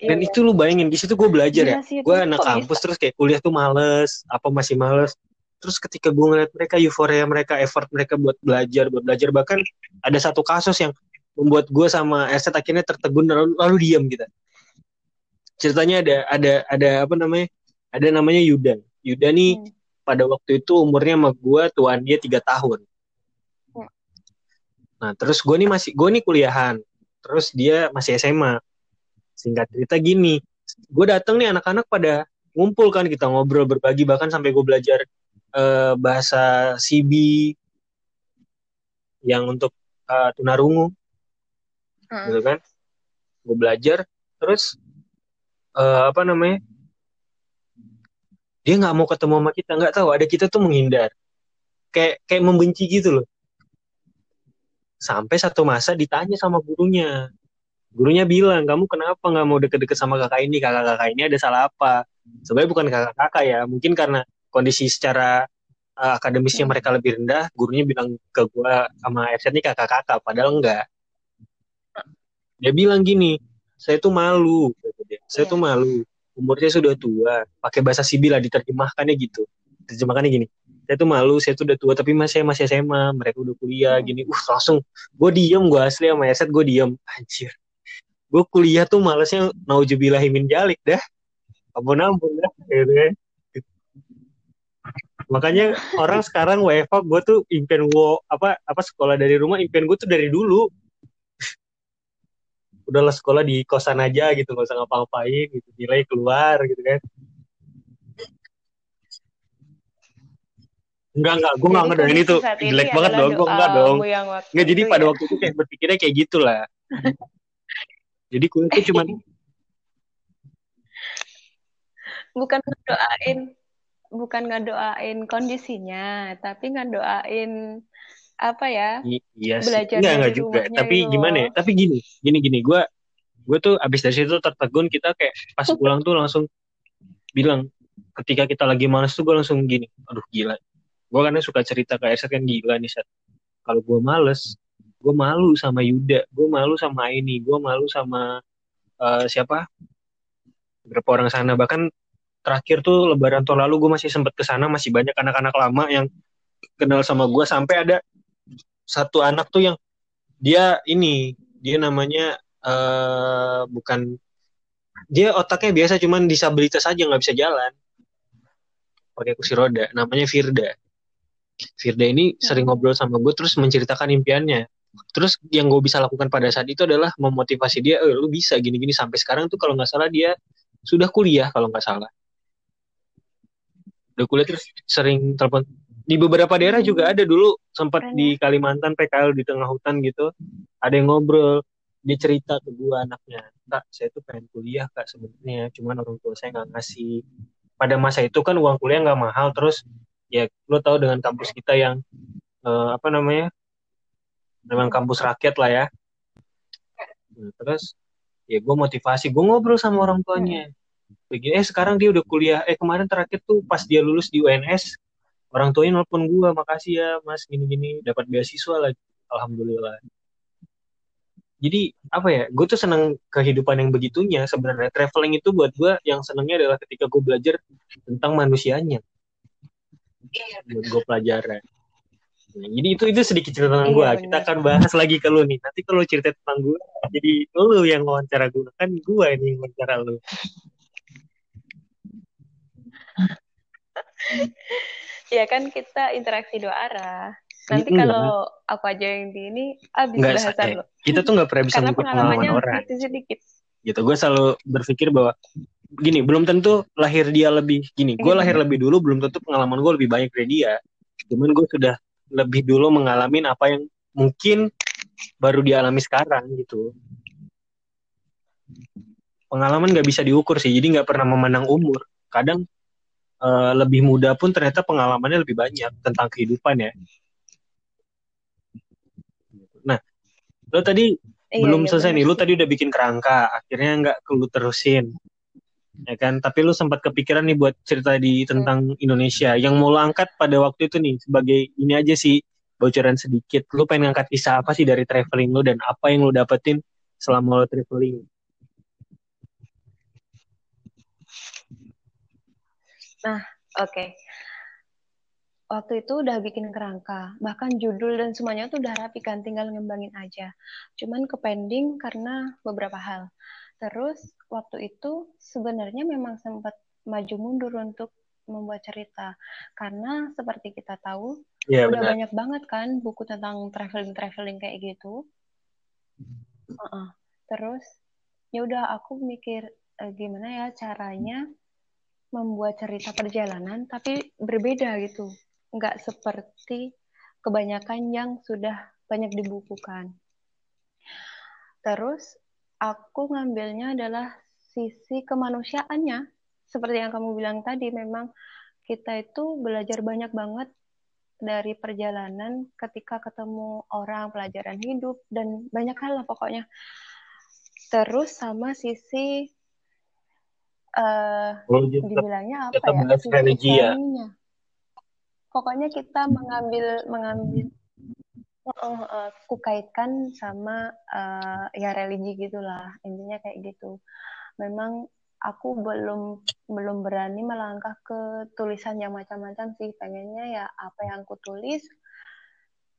A: Dan
B: iya.
A: itu lu bayangin di situ gue belajar ya.
B: Gila sih itu.
A: gue anak kampus
B: bisa?
A: terus kayak kuliah tuh males apa masih males terus ketika gue ngeliat mereka euforia mereka effort mereka buat belajar buat belajar bahkan ada satu kasus yang membuat gue sama Erset akhirnya tertegun lalu, lalu diam kita ceritanya ada ada ada apa namanya ada namanya Yuda Yuda nih
B: Hmm.
A: pada waktu itu umurnya sama gue tuan dia tiga tahun
B: Hmm.
A: nah terus gue nih masih gue nih kuliahan terus dia masih SMA singkat cerita gini gue datang nih anak-anak pada ngumpul kan kita ngobrol berbagi bahkan sampai gue belajar eh, bahasa Sibi yang untuk eh, tunarungu.
B: Hmm.
A: gitu kan? Gue belajar terus eh, apa namanya dia nggak mau ketemu sama kita nggak tahu ada kita tuh menghindar. Kayak kayak membenci gitu loh. Sampai satu masa ditanya sama gurunya gurunya bilang kamu kenapa nggak mau deket-deket sama kakak ini? Kakak-kakak ini ada salah apa? Sebenarnya bukan kakak-kakak ya mungkin karena kondisi secara uh, akademisnya
B: Hmm.
A: mereka lebih rendah gurunya bilang ke gua sama Erset ini kakak-kakak padahal enggak dia bilang gini saya tuh malu saya
B: Iya.
A: tuh malu umurnya sudah tua pakai bahasa Sibil lah diterjemahkannya gitu. Terjemahkannya gini saya tuh malu saya tuh udah tua tapi masih masih SMA mereka udah kuliah
B: Hmm.
A: gini. Uh langsung gue diem gue asli sama Erset gue diem. Anjir gue kuliah tuh malesnya naujubillahimin jalik dah. Ampun ampun dah gitu kan. Makanya orang sekarang WFH gue tuh impian gue apa apa sekolah dari rumah impian gue tuh dari dulu. Udahlah sekolah di kosan aja gitu nggak usah ngapa-ngapain gitu nilai keluar gitu kan. Enggak enggak gue nggak ngedoain itu. jelek banget dong gue enggak dong. enggak jadi pada
B: ya.
A: waktu itu kayak berpikirnya kayak gitulah jadi kuliah tuh cuman
B: bukan ngedoain bukan ngedoain kondisinya tapi ngedoain apa ya
A: I- iya sih.
B: belajar
A: enggak enggak juga. tapi
B: gitu
A: gimana ya? Tapi gini gini gini. Gue gue tuh abis dari situ tertegun kita kayak pas pulang tuh langsung bilang ketika kita lagi malas tuh gue langsung gini aduh gila. Gue karena suka cerita ke Erset kan gila nih Sat. Kalau gue males gue malu sama Yuda gue malu sama ini gue malu sama eh, siapa? Beberapa orang sana. Bahkan terakhir tuh lebaran tahun lalu gue masih sempet ke sana masih banyak anak-anak lama yang kenal sama gue sampai ada satu anak tuh yang dia ini dia namanya eh bukan dia otaknya biasa cuman disabilitas aja nggak bisa jalan. Pakai kursi roda namanya Firda. Firda ini sering
B: Hmm.
A: ngobrol sama gue terus menceritakan impiannya terus yang gue bisa lakukan pada saat itu adalah memotivasi dia eh lu bisa gini-gini. Sampai sekarang tuh kalau nggak salah dia sudah kuliah kalau nggak salah. Udah kuliah terus sering telepon. Di beberapa daerah juga ada dulu sempat di Kalimantan PKL di tengah hutan gitu ada yang ngobrol. Dia cerita ke gue anaknya kak saya tuh pengen kuliah kak sebenarnya cuman orang tua saya nggak ngasih. Pada masa itu kan uang kuliah nggak mahal terus ya lo tahu dengan kampus kita yang eh, apa namanya memang kampus rakyat lah ya. Nah, terus ya gue motivasi gue ngobrol sama orang tuanya. Begini eh sekarang dia udah kuliah eh kemarin terakhir tuh pas dia lulus di UNS orang tuanya nelpon gue makasih ya mas gini-gini dapat beasiswa lagi. Alhamdulillah. Jadi apa ya gue tuh seneng kehidupan yang begitunya sebenarnya. Traveling itu buat gue yang senengnya adalah ketika gue belajar tentang manusianya. Buat gue pelajaran Nah, jadi itu itu sedikit cerita tentang
B: Iya,
A: gue kita
B: benar.
A: akan bahas lagi ke lu nih. Nanti kalau cerita tentang gue jadi lu yang wawancara gue kan gue ini yang wawancara lu.
B: Ya kan kita interaksi dua arah. Nanti kalau aku aja yang di ini habis
A: Enggak,
B: bahasan
A: eh,
B: lo.
A: kita tuh nggak pernah bisa
B: Karena
A: pengalaman
B: pengalamannya
A: orang
B: sedikit-sedikit.
A: gitu. Gue selalu berpikir bahwa gini belum tentu lahir dia lebih gini gue
B: Iya,
A: lahir lebih dulu belum tentu pengalaman gue lebih banyak dari dia. Cuman gue sudah lebih dulu mengalami apa yang mungkin baru dialami sekarang gitu. Pengalaman nggak bisa diukur sih jadi nggak pernah memandang umur. Kadang eh, lebih muda pun ternyata pengalamannya lebih banyak tentang kehidupan ya. Nah lo tadi
B: Iya,
A: belum
B: iya,
A: selesai nih lu
B: sih.
A: tadi udah bikin kerangka akhirnya nggak lu terusin ya kan tapi lu sempat kepikiran nih buat cerita di tentang Indonesia yang mau lu angkat pada waktu itu nih sebagai ini aja sih bocoran sedikit lu pengen ngangkat kisah apa sih dari traveling lu dan apa yang lu dapetin selama lu traveling
B: Oke. Waktu itu udah bikin kerangka, bahkan judul dan semuanya tuh udah rapi kan, tinggal ngembangin aja. Cuman ke pending karena beberapa hal. Terus waktu itu sebenarnya memang sempat maju mundur untuk membuat cerita. Karena seperti kita tahu,
A: Iya
B: udah
A: benar
B: banyak banget kan buku tentang traveling-traveling kayak gitu. Heeh. Terus ya udah aku mikir eh, gimana ya caranya membuat cerita perjalanan tapi berbeda gitu. Nggak seperti kebanyakan yang sudah banyak dibukukan. Terus aku ngambilnya adalah sisi kemanusiaannya. Seperti yang kamu bilang tadi, memang kita itu belajar banyak banget dari perjalanan ketika ketemu orang pelajaran hidup dan banyak hal lah pokoknya. Terus sama sisi uh, dibilangnya apa ya? sisi religi ya pokoknya kita mengambil mengambil uh, uh, kukaitkan sama uh, ya religi gitulah intinya kayak gitu. Memang aku belum belum berani melangkah ke tulisan yang macam-macam sih. Pengennya ya apa yang aku tulis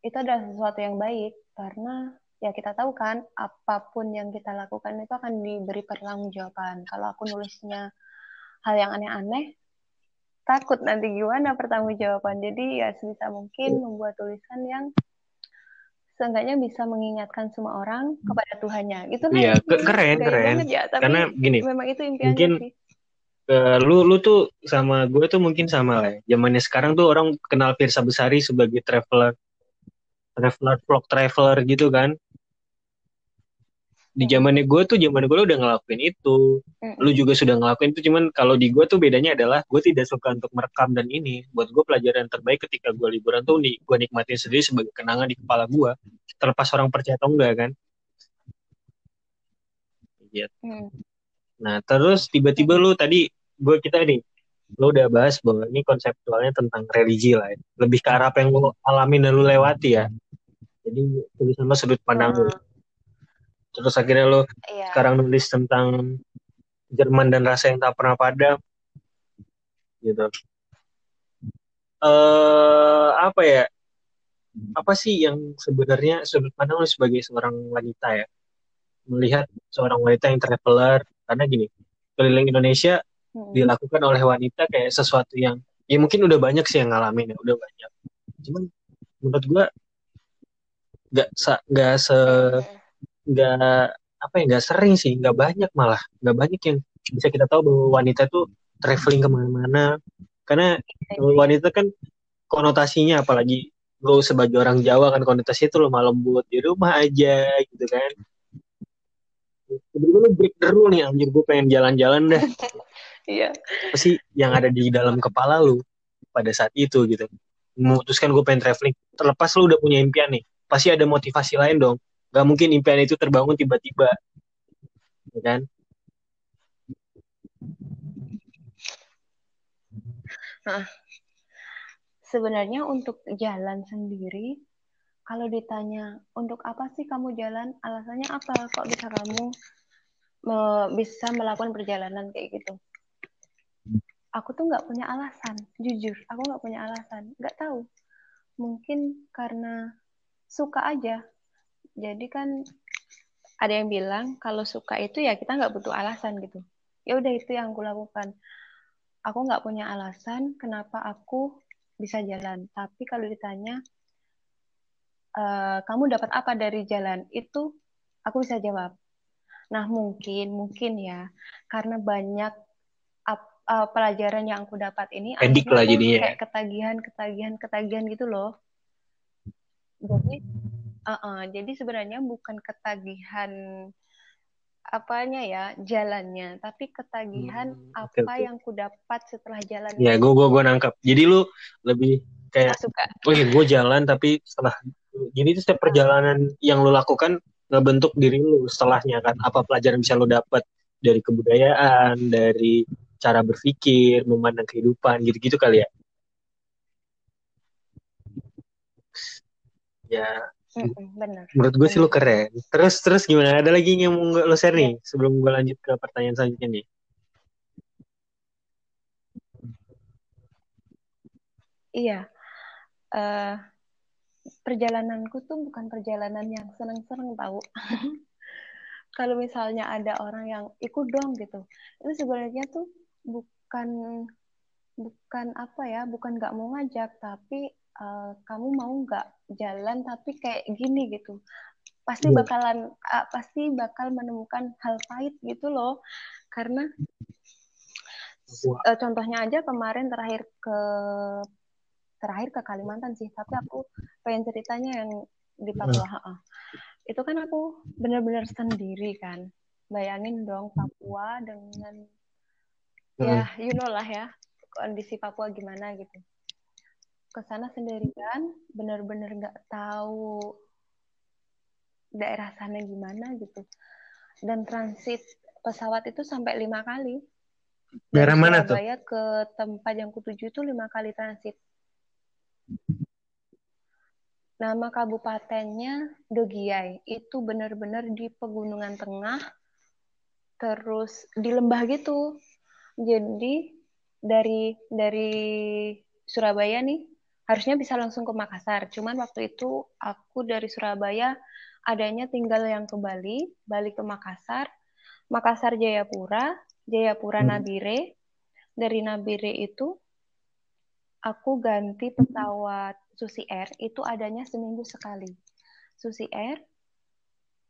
B: itu adalah sesuatu yang baik. Karena ya kita tahu kan apa pun yang kita lakukan itu akan diberi pertanggungjawaban. Kalau aku nulisnya hal yang aneh-aneh takut nanti gimana pertanggungjawaban. Jadi ya sebisa mungkin membuat tulisan yang seenggaknya bisa mengingatkan semua orang kepada Tuhannya. Itu kan
A: iya, keren keren.
B: Ya, tapi
A: Karena gini,
B: memang itu
A: mungkin,
B: sih.
A: Uh, lu lu tuh sama gue tuh mungkin sama lah. Ya. Zamannya sekarang tuh orang kenal Firsa Besari sebagai traveler traveler vlog traveler gitu kan di zamannya gue tuh zaman gue udah ngelakuin itu mm. lu juga sudah ngelakuin itu cuman kalau di gue tuh bedanya adalah gue tidak suka untuk merekam dan ini buat gue pelajaran terbaik ketika gue liburan tuh nih gue nikmatin sendiri sebagai kenangan di kepala gue terlepas orang percaya atau enggak kan gitu. Mm. nah terus tiba-tiba lu tadi gue kita nih lu udah bahas bahwa ini konseptualnya tentang religi lah ya. lebih ke arah apa yang lu alami dan lu lewati ya jadi tulisan lo sudut pandang lu mm terus akhirnya lo iya. sekarang nulis tentang Jerman dan rasa yang tak pernah padam. Gitu. Uh, apa ya? Apa sih yang sebenarnya sudut pandang lo sebagai seorang wanita ya? Melihat seorang wanita yang traveler karena gini keliling Indonesia hmm. dilakukan oleh wanita kayak sesuatu yang ya mungkin udah banyak sih yang ngalamin ya udah banyak. Cuman menurut gua nggak nggak se hmm nggak apa ya nggak sering sih nggak banyak malah nggak banyak yang bisa kita tahu bahwa wanita tuh traveling ke mana-mana karena wanita kan konotasinya apalagi lo sebagai orang Jawa kan konotasinya tuh lemah lembut di rumah aja gitu kan Tiba-tiba lu break the rule nih anjir gue pengen jalan-jalan dah
B: Iya.
A: Apa sih yang ada di dalam kepala lu pada saat itu gitu. Memutuskan gue pengen traveling. Terlepas lu udah punya impian nih. Pasti ada motivasi lain dong Gak mungkin impian itu terbangun tiba-tiba, ya kan?
B: Nah, sebenarnya untuk jalan sendiri, kalau ditanya untuk apa sih kamu jalan, alasannya apa? Kok bisa kamu me bisa melakukan perjalanan kayak gitu? Aku tuh nggak punya alasan, jujur, aku nggak punya alasan, nggak tahu. Mungkin karena suka aja, jadi kan ada yang bilang kalau suka itu ya kita nggak butuh alasan gitu. Ya udah itu yang aku lakukan. Aku nggak punya alasan kenapa aku bisa jalan. Tapi kalau ditanya e, kamu dapat apa dari jalan itu aku bisa jawab. Nah mungkin mungkin ya. Karena banyak uh, pelajaran yang aku dapat ini
A: edik lah jadinya
B: kayak ketagihan ketagihan ketagihan gitu loh. Jadi Uh -uh, jadi sebenarnya bukan ketagihan apanya ya jalannya, tapi ketagihan hmm, apa okay. yang ku dapat setelah jalan.
A: Ya, gue gue gue nangkap. Jadi lu lebih kayak, suka. oh iya gue jalan tapi setelah, jadi itu setiap perjalanan yang lu lakukan ngebentuk diri lu setelahnya kan. Apa pelajaran bisa lu dapat dari kebudayaan, dari cara berpikir, memandang kehidupan, gitu-gitu kali ya. Ya,
B: benar.
A: Menurut gue sih lu keren. Terus terus gimana? Ada lagi yang mau lo share nih iya. sebelum gue lanjut ke pertanyaan selanjutnya nih.
B: Iya. Uh, perjalananku tuh bukan perjalanan yang seneng-seneng tahu. Kalau misalnya ada orang yang ikut dong gitu, itu sebenarnya tuh bukan bukan apa ya, bukan nggak mau ngajak, tapi uh, kamu mau nggak jalan tapi kayak gini gitu. Pasti yeah. bakalan uh, pasti bakal menemukan hal pahit gitu loh. Karena uh, contohnya aja kemarin terakhir ke terakhir ke Kalimantan sih tapi aku pengen ceritanya yang di Papua uh. itu kan aku benar-benar sendiri kan. Bayangin dong Papua dengan ya you know lah ya kondisi Papua gimana gitu ke sana sendirian bener-bener nggak tahu daerah sana gimana gitu. Dan transit pesawat itu sampai lima kali.
A: Daerah mana tuh?
B: Surabaya ke tempat yang kutuju itu lima kali transit. Nama kabupatennya Dogiai. Itu benar-benar di pegunungan tengah terus di lembah gitu. Jadi dari dari Surabaya nih harusnya bisa langsung ke Makassar. Cuman waktu itu aku dari Surabaya adanya tinggal yang ke Bali, balik ke Makassar, Makassar Jayapura, Jayapura hmm. Nabire. Dari Nabire itu aku ganti pesawat Susi Air itu adanya seminggu sekali. Susi Air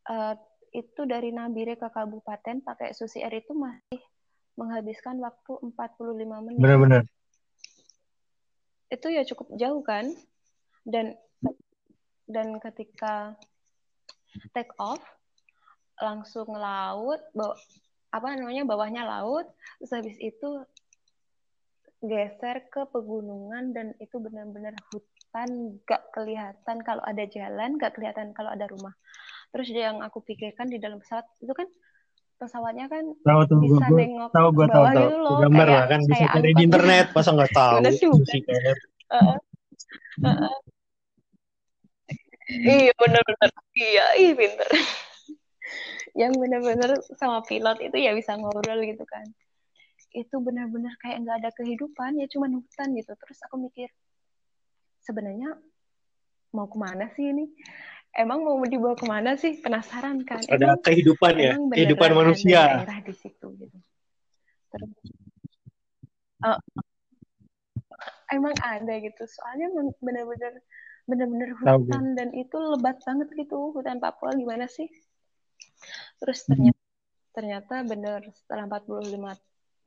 B: uh, itu dari Nabire ke kabupaten pakai Susi Air itu masih menghabiskan waktu 45 menit.
A: Benar-benar.
B: Itu ya cukup jauh kan? Dan dan ketika take off langsung laut, bawa, apa namanya bawahnya laut, terus habis itu geser ke pegunungan dan itu benar-benar hutan, gak kelihatan kalau ada jalan, gak kelihatan kalau ada rumah. Terus yang aku pikirkan di dalam pesawat itu kan pesawatnya kan
A: tahu tuh bisa gua, nengok tahu gue tahu tahu
B: gitu loh,
A: gambar kayak, lah kan bisa cari di internet masa nggak tahu? uh, uh,
B: iya benar-benar iya iya pinter. Yang benar-benar sama pilot itu ya bisa ngobrol gitu kan. Itu benar-benar kayak nggak ada kehidupan ya cuma hutan gitu. Terus aku mikir sebenarnya mau ke mana sih ini emang mau dibawa ke mana sih? Penasaran kan?
A: Ada emang, kehidupan ya kehidupan manusia.
B: daerah di situ gitu. Terus uh, emang ada gitu. Soalnya bener-bener bener-bener hutan dan itu lebat banget gitu hutan Papua. Gimana sih? Terus ternyata ternyata bener setelah 45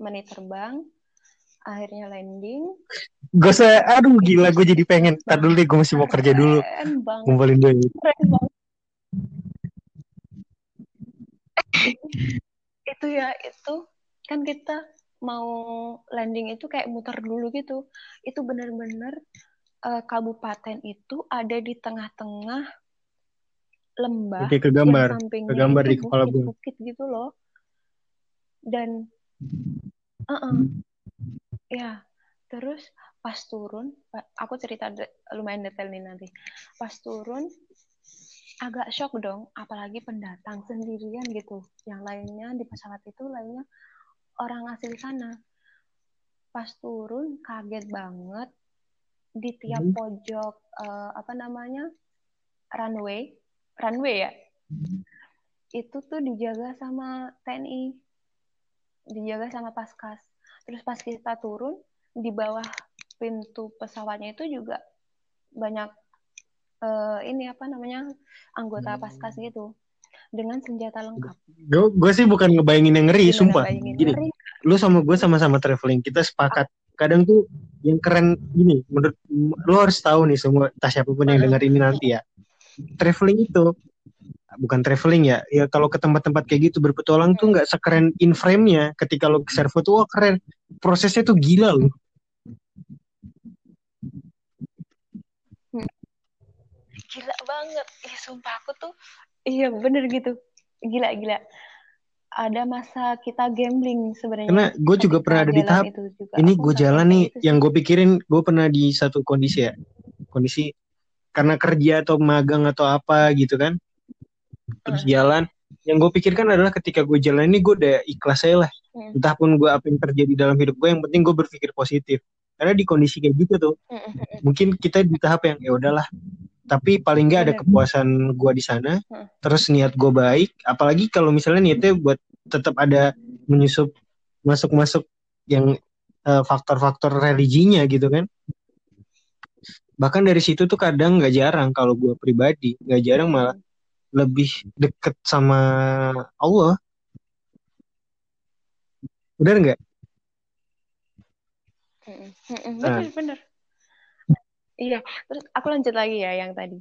B: menit terbang akhirnya landing
A: gue se aduh gila gue jadi pengen. Tar dulu deh gue masih mau kerja dulu. Ngumpulin duit.
B: Itu ya itu kan kita mau landing itu kayak muter dulu gitu. Itu benar-benar uh, kabupaten itu ada di tengah-tengah lembah
A: Oke, ke gambar ke gambar di kepala bukit,
B: bukit gitu loh. Dan uh -uh, Ya, terus pas turun, aku cerita de lumayan detail nih nanti. Pas turun, agak shock dong, apalagi pendatang sendirian gitu. Yang lainnya di pesawat itu lainnya orang asli sana. Pas turun, kaget banget di tiap hmm. pojok uh, apa namanya runway, runway ya. Hmm. Itu tuh dijaga sama TNI, dijaga sama paskas Terus pas kita turun di bawah pintu pesawatnya itu juga banyak uh, ini apa namanya anggota paskas gitu dengan senjata lengkap.
A: Gue gue sih bukan ngebayangin yang ngeri, Gimana sumpah. Gini, ngeri? lu sama gue sama-sama traveling, kita sepakat. Kadang tuh yang keren gini, menurut lu harus tahu nih semua tas siapa pun yang denger ini nanti ya. Traveling itu bukan traveling ya ya kalau ke tempat-tempat kayak gitu berpetualang tuh nggak sekeren in frame-nya ketika lo ke servo tuh wah keren prosesnya tuh gila loh
B: gila banget. Ya sumpah aku tuh iya bener gitu. Gila gila. Ada masa kita gambling sebenarnya.
A: Karena gue juga pernah ada di tahap ini gue jalan nih yang gue pikirin gue pernah di satu kondisi ya. Kondisi karena kerja atau magang atau apa gitu kan. Terus uh. jalan. Yang gue pikirkan adalah ketika gue jalan ini gue udah ikhlas saya lah. Hmm. entah pun gue apa yang terjadi dalam hidup gue yang penting gue berpikir positif. Karena di kondisi kayak gitu tuh hmm, hmm, hmm. mungkin kita di tahap yang ya udahlah tapi paling nggak ada kepuasan gue di sana terus niat gue baik apalagi kalau misalnya niatnya buat tetap ada menyusup masuk-masuk yang uh, faktor-faktor religinya gitu kan bahkan dari situ tuh kadang nggak jarang kalau gue pribadi nggak jarang malah lebih deket sama Allah. Benar nggak?
B: Benar, nah. benar. Iya, terus aku lanjut lagi ya yang tadi.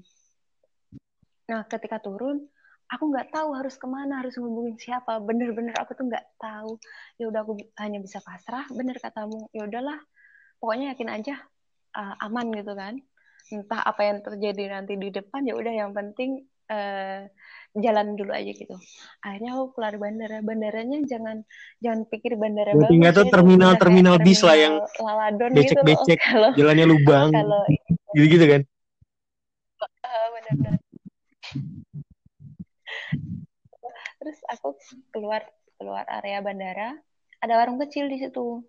B: Nah, ketika turun, aku nggak tahu harus ke mana, harus ngubungin siapa. Bener-bener aku tuh nggak tahu. Ya udah aku hanya bisa pasrah. Bener katamu. Ya udahlah, pokoknya yakin aja. uh, aman gitu kan entah apa yang terjadi nanti di depan ya udah yang penting uh, jalan dulu aja gitu. Akhirnya aku keluar bandara. Bandaranya jangan jangan pikir bandara
A: Berarti nggak tuh terminal terminal bis lah yang
B: laladon gitu
A: becek
B: kalau
A: jalannya lubang
B: kalau
A: gitu kan?
B: Uh, benar-benar. Terus aku keluar keluar area bandara. Ada warung kecil di situ.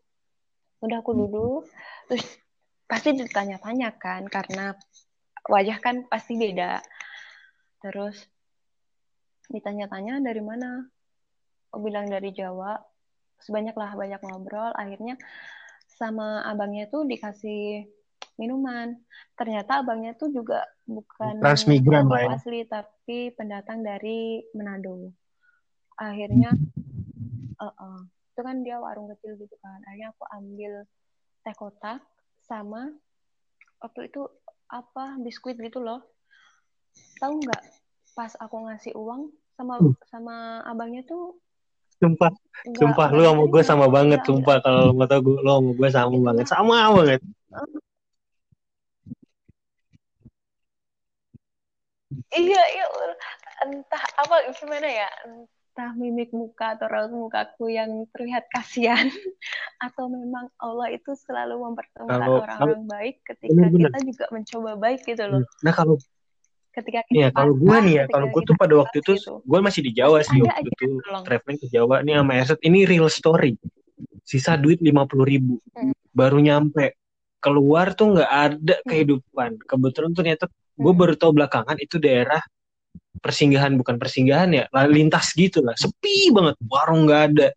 B: Udah aku duduk terus pasti ditanya-tanya kan karena wajah kan pasti beda terus ditanya-tanya dari mana? Aku bilang dari Jawa. Sebanyak lah banyak ngobrol. Akhirnya sama abangnya tuh dikasih minuman. Ternyata abangnya tuh juga bukan
A: transmigran lah ya.
B: asli tapi pendatang dari Manado. Akhirnya uh -uh. itu kan dia warung kecil gitu kan. Akhirnya aku ambil teh kotak sama waktu itu apa biskuit gitu loh tahu nggak pas aku ngasih uang sama hmm. sama abangnya tuh
A: sumpah enggak, sumpah lu sama gue sama banget enggak, sumpah kalau lu mau tau gue lu sama gue sama banget sama banget
B: iya iya entah apa gimana ya entah mimik muka atau raut mukaku yang terlihat kasihan atau memang Allah itu selalu mempertemukan orang-orang baik ketika bener, bener. kita juga mencoba baik gitu loh.
A: Nah kalau
B: ketika
A: kita Iya, kalau gue nih ya, kalau gue tuh pada waktu itu gitu. gue masih di Jawa sih waktu itu traveling ke Jawa nih sama Erset ini real story. Sisa duit lima puluh ribu, hmm. baru nyampe keluar tuh nggak ada hmm. kehidupan. Kebetulan ternyata gue hmm. baru tahu belakangan itu daerah persinggahan bukan persinggahan ya, lintas gitu lah, sepi banget, warung nggak ada.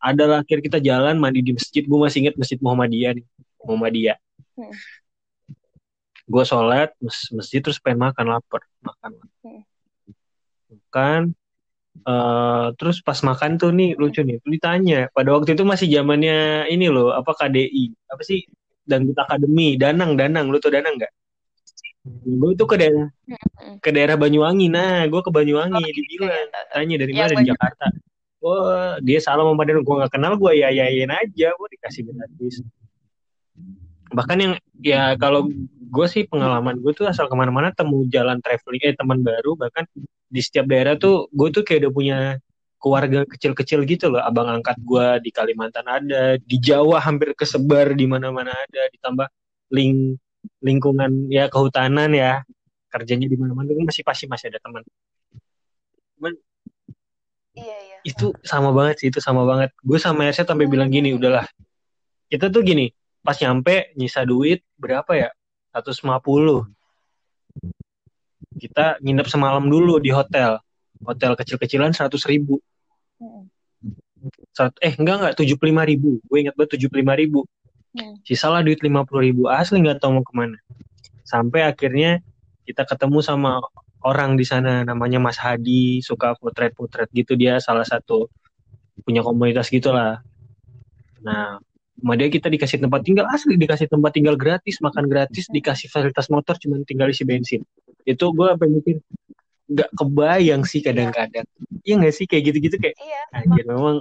A: Ada lah akhir kita jalan mandi di masjid, gue masih inget masjid Muhammadiyah nih, Muhammadiyah. Hmm gue sholat masjid terus pengen makan lapar makan. Hmm. makan uh, terus pas makan tuh nih lucu nih ditanya pada waktu itu masih zamannya ini loh apa KDI apa sih? Dangdut akademi danang danang lu tuh danang nggak? Gue tuh ke daerah hmm. ke daerah Banyuwangi. Nah gue ke Banyuwangi oh, dibilang ya, tanya dari mana di Jakarta. Oh dia salah sama gue nggak kenal gue ya yain aja gue dikasih gratis bahkan yang ya kalau gue sih pengalaman gue tuh asal ke mana-mana temu jalan traveling eh teman baru bahkan di setiap daerah tuh gue tuh kayak udah punya keluarga kecil-kecil gitu loh. Abang angkat gue di Kalimantan ada di Jawa hampir kesebar di mana-mana ada ditambah ling lingkungan ya kehutanan ya. Kerjanya di mana-mana masih pasti masih ada teman. Cuman
B: iya, iya.
A: itu sama banget sih itu sama banget. Gue sama Ersa sampai bilang gini udahlah kita tuh gini pas nyampe nyisa duit berapa ya? 150 kita nginep semalam dulu di hotel. Hotel kecil-kecilan 100 ribu. Sat, eh enggak enggak 75 ribu. Gue ingat banget 75 ribu. Hmm. sisalah duit 50 ribu. Asli nggak tahu mau ke mana. Sampai akhirnya kita ketemu sama orang di sana namanya Mas Hadi suka potret-potret gitu. Dia salah satu punya komunitas gitulah. Nah sama dia kita dikasih tempat tinggal asli dikasih tempat tinggal gratis makan gratis dikasih fasilitas motor cuma tinggal isi bensin. Itu gue apa mikir nggak kebayang sih kadang-kadang. Iya nggak sih kayak gitu-gitu kayak
B: iya,
A: anjir memang.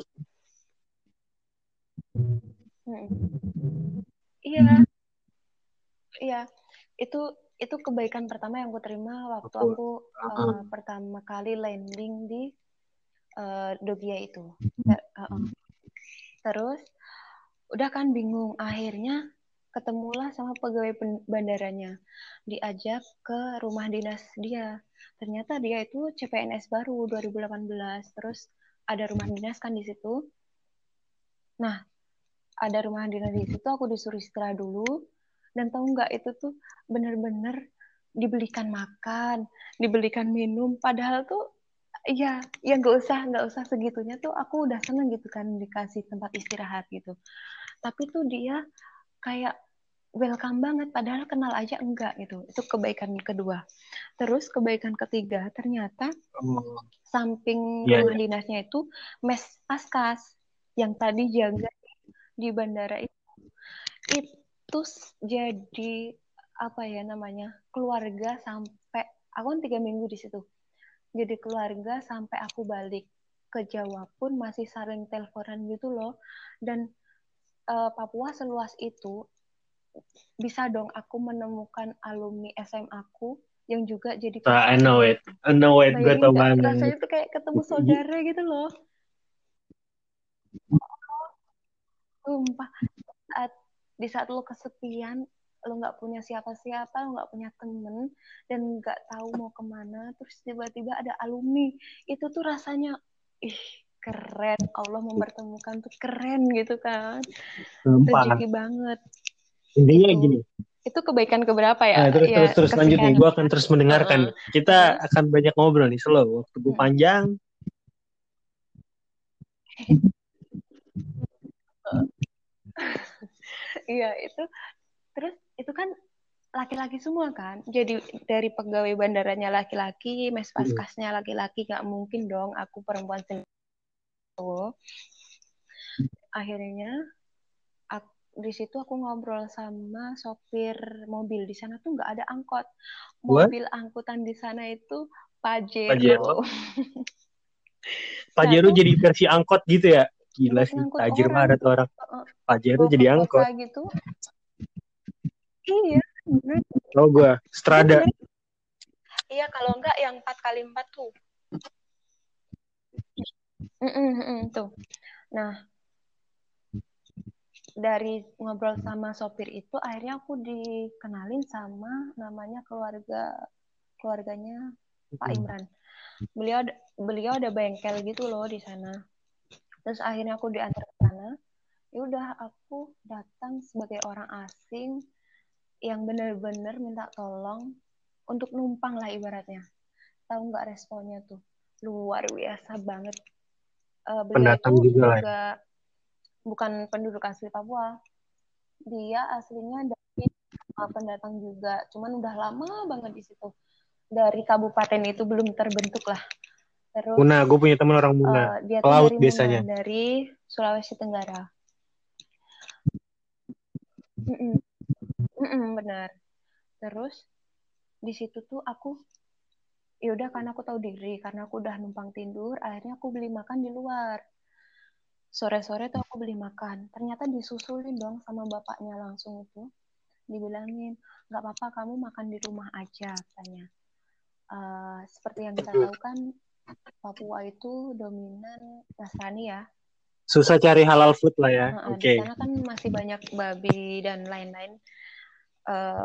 B: Hmm. iya. Iya. Itu itu kebaikan pertama yang gue terima waktu aku, aku uh, uh, pertama kali landing di uh, Dogia itu. Uh, uh. terus udah kan bingung. Akhirnya ketemulah sama pegawai bandaranya. Diajak ke rumah dinas dia. Ternyata dia itu CPNS baru 2018 terus ada rumah dinas kan di situ. Nah ada rumah dinas di situ aku disuruh istirahat dulu. Dan tahu nggak itu tuh bener-bener dibelikan makan dibelikan minum. Padahal tuh ya ya nggak usah nggak usah segitunya tuh aku udah seneng gitu kan dikasih tempat istirahat gitu tapi tuh dia kayak welcome banget padahal kenal aja enggak gitu itu kebaikan kedua terus kebaikan ketiga ternyata oh. samping yeah, rumah yeah. dinasnya itu mes paskas yang tadi jaga di bandara itu itu jadi apa ya namanya keluarga sampai aku kan tiga minggu di situ jadi keluarga sampai aku balik ke Jawa pun masih saling teleponan gitu loh dan uh, Papua seluas itu bisa dong aku menemukan alumni SMA aku yang juga jadi
A: uh, I know it. I know it. Gue tau banget.
B: Rasanya tuh kayak ketemu saudara gitu loh. Sumpah. Saat di saat lo kesepian lo nggak punya siapa-siapa lo nggak punya temen dan nggak tahu mau ke mana terus tiba-tiba ada alumni. Itu tuh rasanya ih keren. Allah mempertemukan tuh keren gitu kan. Rezeki banget.
A: Intinya itu, gini.
B: itu kebaikan keberapa ya?
A: Nah, terus ya, terus terus lanjut nih, gue akan terus mendengarkan. Uh, Kita akan banyak ngobrol nih, slow. Waktu gue panjang.
B: Iya itu terus itu kan laki-laki semua kan? Jadi dari pegawai bandaranya laki-laki mes iya. paskasnya laki-laki gak mungkin dong aku perempuan sendiri akhirnya aku, di situ aku ngobrol sama sopir mobil. Di sana tuh nggak ada angkot. Mobil What? angkutan di sana itu Pajero, Pajero.
A: Pajero jadi versi angkot gitu ya? Gila sih tajir banget orang. Pajero jadi angkot. gitu?
B: Iya
A: oh gua Strada.
B: Iya kalau enggak yang empat kali empat tuh mm -mm, tuh. Nah dari ngobrol sama sopir itu akhirnya aku dikenalin sama namanya keluarga keluarganya Pak Imran. Beliau beliau ada bengkel gitu loh di sana. Terus akhirnya aku diantar ke sana. Ya udah aku datang sebagai orang asing yang benar-benar minta tolong untuk numpang lah ibaratnya. Tahu nggak responnya tuh? Luar biasa banget uh, beliau Pendatang juga, juga ya? bukan penduduk asli Papua dia aslinya dari uh, pendatang juga cuman udah lama banget di situ dari kabupaten itu belum terbentuk lah Terus
A: Muna, gue punya teman orang Muna. Uh, dia Pelaut dari biasanya.
B: Muna, dari Sulawesi Tenggara. Mm -mm. Mm -mm, benar. Terus di situ tuh aku ya udah karena aku tahu diri karena aku udah numpang tidur akhirnya aku beli makan di luar sore-sore tuh aku beli makan ternyata disusulin dong sama bapaknya langsung itu dibilangin nggak apa-apa kamu makan di rumah aja katanya uh, seperti yang kita tahu kan Papua itu dominan Nasrani ya.
A: Susah cari halal food lah ya.
B: Nah, Oke. Okay. Sana kan masih banyak babi dan lain-lain. Uh,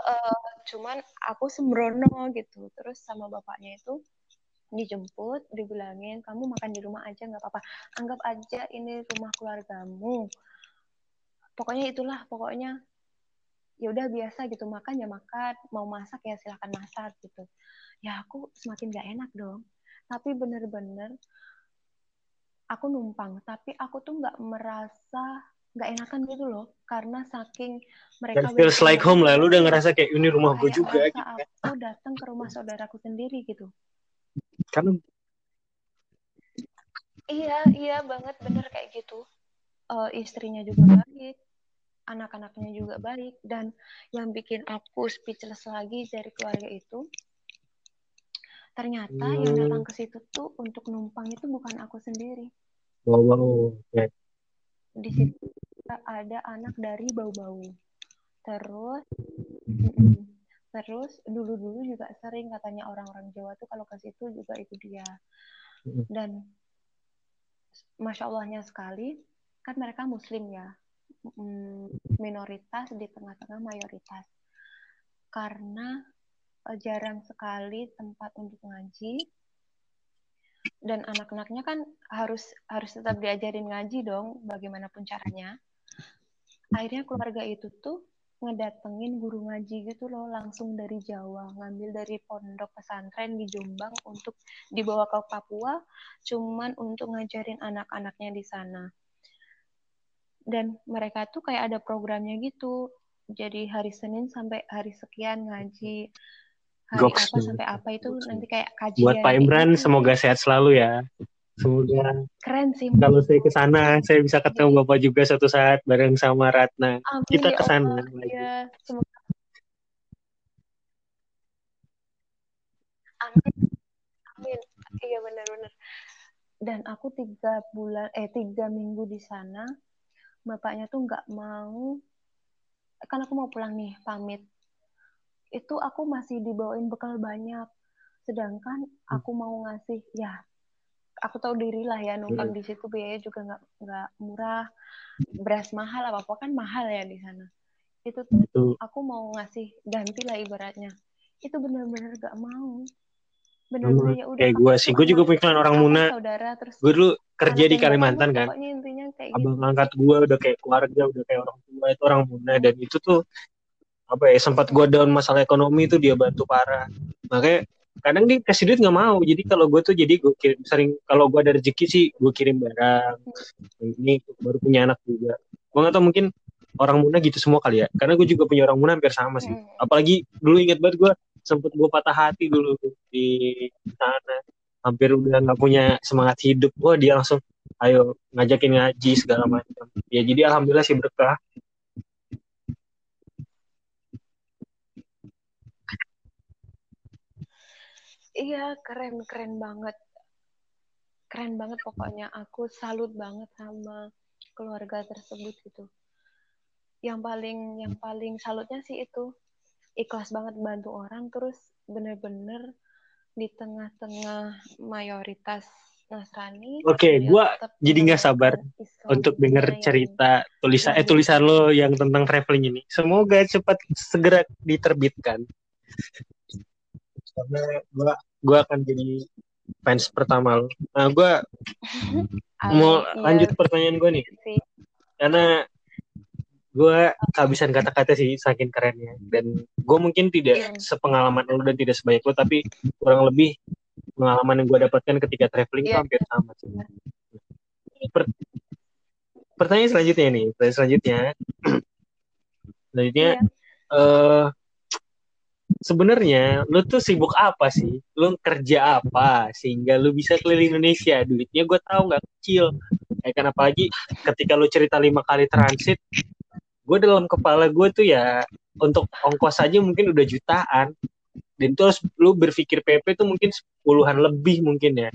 B: uh, cuman aku sembrono gitu. Terus sama bapaknya itu dijemput, dibilangin kamu makan di rumah aja nggak apa-apa. Anggap aja ini rumah keluargamu. Pokoknya itulah, pokoknya ya udah biasa gitu makan ya makan, mau masak ya silahkan masak gitu ya aku semakin gak enak dong tapi bener-bener aku numpang tapi aku tuh nggak merasa nggak enakan gitu loh karena saking mereka
A: That feels like home lah lu udah ngerasa kayak ini rumah gue juga
B: gitu. Kan. aku datang ke rumah saudaraku sendiri gitu
A: kan
B: iya iya banget bener kayak gitu uh, istrinya juga baik anak-anaknya juga baik dan yang bikin aku speechless lagi dari keluarga itu ternyata hmm. yang datang ke situ tuh untuk numpang itu bukan aku sendiri
A: wow, wow. Okay.
B: Di situ ada anak dari bau-bau. Terus mm terus dulu-dulu juga sering katanya orang-orang Jawa tuh kalau ke situ juga itu dia. Dan masya Allahnya sekali kan mereka Muslim ya minoritas di tengah-tengah mayoritas. Karena uh, jarang sekali tempat untuk ngaji dan anak-anaknya kan harus harus tetap diajarin ngaji dong bagaimanapun caranya. Akhirnya keluarga itu tuh ngedatengin guru ngaji gitu loh langsung dari Jawa ngambil dari pondok pesantren di Jombang untuk dibawa ke Papua cuman untuk ngajarin anak-anaknya di sana. Dan mereka tuh kayak ada programnya gitu. Jadi hari Senin sampai hari sekian ngaji hari Goks. apa sampai apa itu nanti kayak kajian.
A: Buat Pak Imran gitu. semoga sehat selalu ya. Semoga
B: keren sih.
A: Kalau saya ke sana saya bisa ketemu Bapak juga suatu saat bareng sama Ratna. Amin, Kita ya ke sana.
B: Ya, semoga. Amin. Amin. Iya benar-benar. Dan aku tiga bulan eh tiga minggu di sana, bapaknya tuh nggak mau kan aku mau pulang nih pamit itu aku masih dibawain bekal banyak. Sedangkan aku mau ngasih ya aku tahu diri lah ya numpang
A: Hmm.
B: di situ biaya juga nggak nggak murah. Beras mahal apa apa kan mahal ya di sana. Itu tuh
A: itu
B: aku mau ngasih ganti lah ibaratnya. Itu benar-benar gak mau. Benar-benar ya udah
A: kayak gue sih gue juga klien orang Muna.
B: saudara terus
A: gue dulu kerja di Kalimantan kan.
B: pokoknya intinya kayak
A: abang
B: gitu.
A: angkat gue udah kayak keluarga udah kayak orang tua itu orang Muna. Dan itu tuh apa ya sempat gue down masalah ekonomi itu dia bantu parah. Makanya kadang dia kasih duit nggak mau. Jadi kalau gue tuh jadi gue kirim sering kalau gue ada rezeki sih gue kirim barang. Ini baru punya anak juga. Gue nggak tahu mungkin orang Muna gitu semua kali ya. Karena gue juga punya orang Muna hampir sama sih.
B: Hmm.
A: apalagi dulu inget banget gue sempet gue patah hati dulu di sana. Hampir udah nggak punya semangat hidup. Gue dia langsung ayo ngajakin ngaji segala macam. Ya jadi alhamdulillah sih berkah
B: Iya, keren, keren banget. Keren banget pokoknya. Aku salut banget sama keluarga tersebut gitu. Yang paling yang paling salutnya sih itu ikhlas banget bantu orang terus bener-bener di tengah-tengah mayoritas Nasrani.
A: Oke,
B: beliau
A: gua
B: tetap
A: jadi nggak sabar untuk denger
B: yang
A: cerita tulisan eh
B: luar
A: tulisan lo yang tentang traveling ini semoga cepat segera diterbitkan karena gue gue akan jadi fans pertama lo nah gue mau
B: iya
A: lanjut pertanyaan gue nih
B: sih.
A: karena gue kehabisan kata-kata sih saking kerennya dan gue mungkin tidak
B: Iya.
A: sepengalaman lo dan tidak sebanyak lo tapi kurang lebih pengalaman yang gue dapatkan ketika traveling
B: Iya.
A: hampir sama sih. Per- pertanyaan selanjutnya nih pertanyaan selanjutnya selanjutnya
B: Iya.
A: eh sebenarnya lu tuh sibuk apa sih? Lu kerja apa sehingga lu bisa keliling Indonesia? Duitnya gue tahu nggak kecil. Ya kan apalagi ketika lu cerita lima kali transit, gue dalam kepala gue tuh ya untuk ongkos aja mungkin udah jutaan. Dan terus lu berpikir PP tuh mungkin puluhan lebih mungkin ya.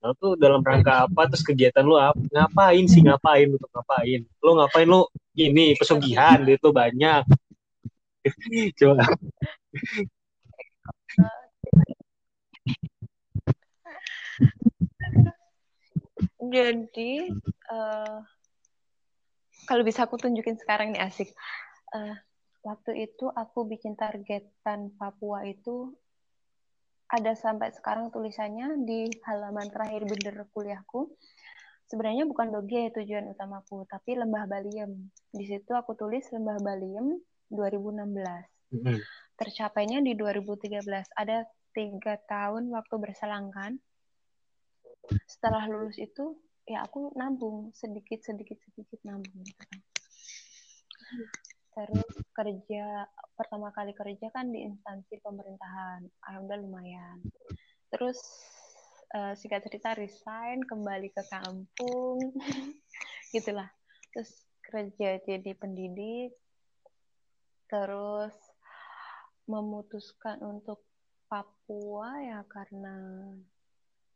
A: Nah, tuh dalam rangka apa terus kegiatan lu apa? Ngapain sih ngapain untuk ngapain? Lu ngapain lu ini pesugihan duit lu banyak. Coba
B: Jadi eh, kalau bisa aku tunjukin sekarang nih asik. Eh, waktu itu aku bikin targetan Papua itu ada sampai sekarang tulisannya di halaman terakhir bener kuliahku. Sebenarnya bukan Doge ya tujuan utamaku, tapi Lembah Baliem. Di situ aku tulis Lembah Baliem 2016.
A: Mm-mm.
B: Tercapainya di 2013. Ada tiga tahun waktu berselang kan. Setelah lulus itu ya aku nabung sedikit sedikit sedikit nabung gitu kan. Terus kerja pertama kali kerja kan di instansi pemerintahan, alhamdulillah lumayan. Terus eh, singkat cerita resign kembali ke kampung, gitulah. Terus kerja jadi pendidik, terus memutuskan untuk Papua ya karena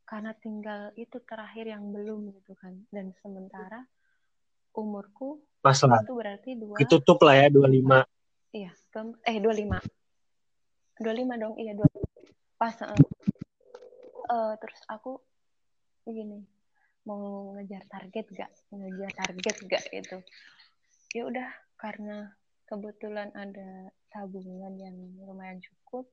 B: karena tinggal itu terakhir yang belum gitu kan dan sementara umurku
A: Pas lah.
B: itu berarti dua
A: Ditutup lah ya 25.
B: iya dua- eh dua lima dua lima dong iya dua pas. Eh, terus aku gini mau ngejar target gak ngejar target gak gitu ya udah karena kebetulan ada tabungan yang lumayan cukup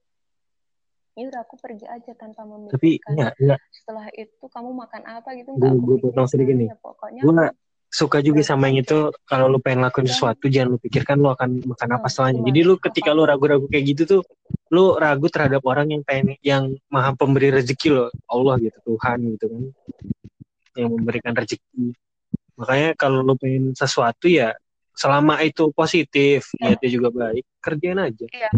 B: ya udah aku pergi aja tanpa
A: Tapi
B: memikirkan
A: enggak, enggak.
B: setelah itu kamu makan apa gitu
A: Gue
B: nggak aku
A: gue potong sedikit nih.
B: ya pokoknya
A: Gue suka juga sama yang itu kalau lu pengen lakuin sesuatu jangan lu pikirkan lu akan makan apa setelahnya.
B: gimana?
A: Jadi lu ketika lu ragu-ragu kayak gitu tuh lu ragu terhadap orang yang pengen yang maha pemberi rezeki lo Allah gitu Tuhan gitu kan yang memberikan rezeki makanya kalau lu pengen sesuatu ya selama itu positif niatnya juga baik kerjain aja.
B: Iya.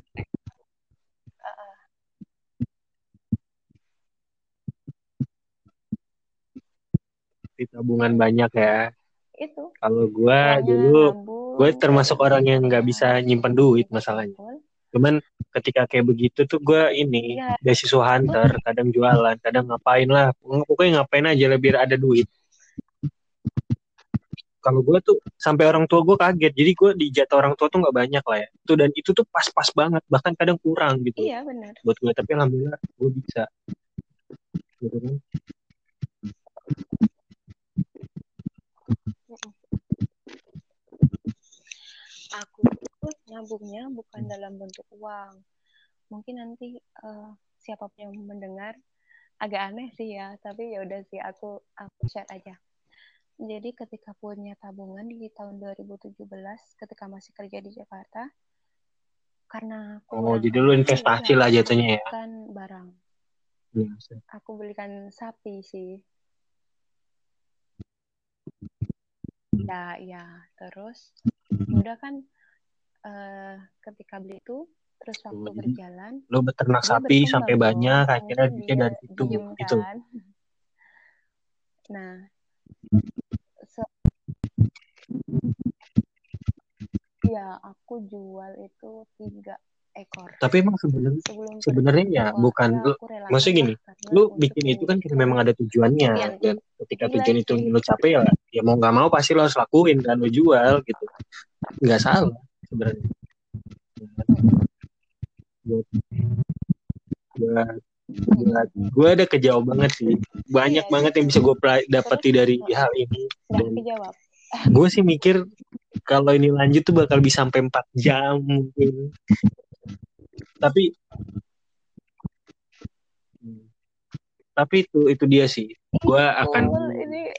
A: Di tabungan banyak ya.
B: Itu.
A: Kalau gua
B: Pokoknya
A: dulu gue termasuk orang yang nggak bisa
B: ya,
A: nyimpen duit masalahnya. Cuman ketika kayak begitu tuh gue ini
B: Iya.
A: beasiswa hunter kadang jualan kadang ngapain lah. Pokoknya ngapain aja biar ada duit kalau gue tuh sampai orang tua gue kaget. Jadi gue di jatah orang tua tuh nggak banyak lah ya. Itu dan itu tuh pas-pas banget. Bahkan kadang kurang gitu.
B: Iya benar.
A: Buat gue tapi alhamdulillah gue bisa. Gitu kan.
B: Aku tuh nabungnya bukan dalam bentuk uang. Mungkin nanti uh, siapa pun yang mendengar agak aneh sih ya. Tapi ya udah sih aku aku share aja jadi ketika punya tabungan di tahun 2017 ketika masih kerja di Jakarta karena
A: oh jadi lu investasi lah jatuhnya ya?
B: kan barang.
A: Biasa.
B: aku belikan sapi sih. Ya ya terus udah kan uh, ketika beli itu terus waktu oh, berjalan
A: lo beternak sapi sampai banyak akhirnya dia dari situ gitu. kan?
B: nah ya aku jual itu tiga ekor.
A: Tapi emang sebenarnya sebenarnya ya bukan lu maksudnya gini lu bikin itu kan memang ada tujuannya dan ketika tujuan itu lu capai ya ya mau nggak mau pasti lo harus lakuin dan lo jual gitu. Nggak salah sebenarnya. Buat buat buat gue ada kejawab banget sih. Banyak iya, banget yang bisa gue dapati dari hal ini. dan gue sih mikir kalau ini lanjut tuh bakal bisa sampai 4 jam mungkin. Tapi tapi itu itu dia sih. Gue akan oh, ini,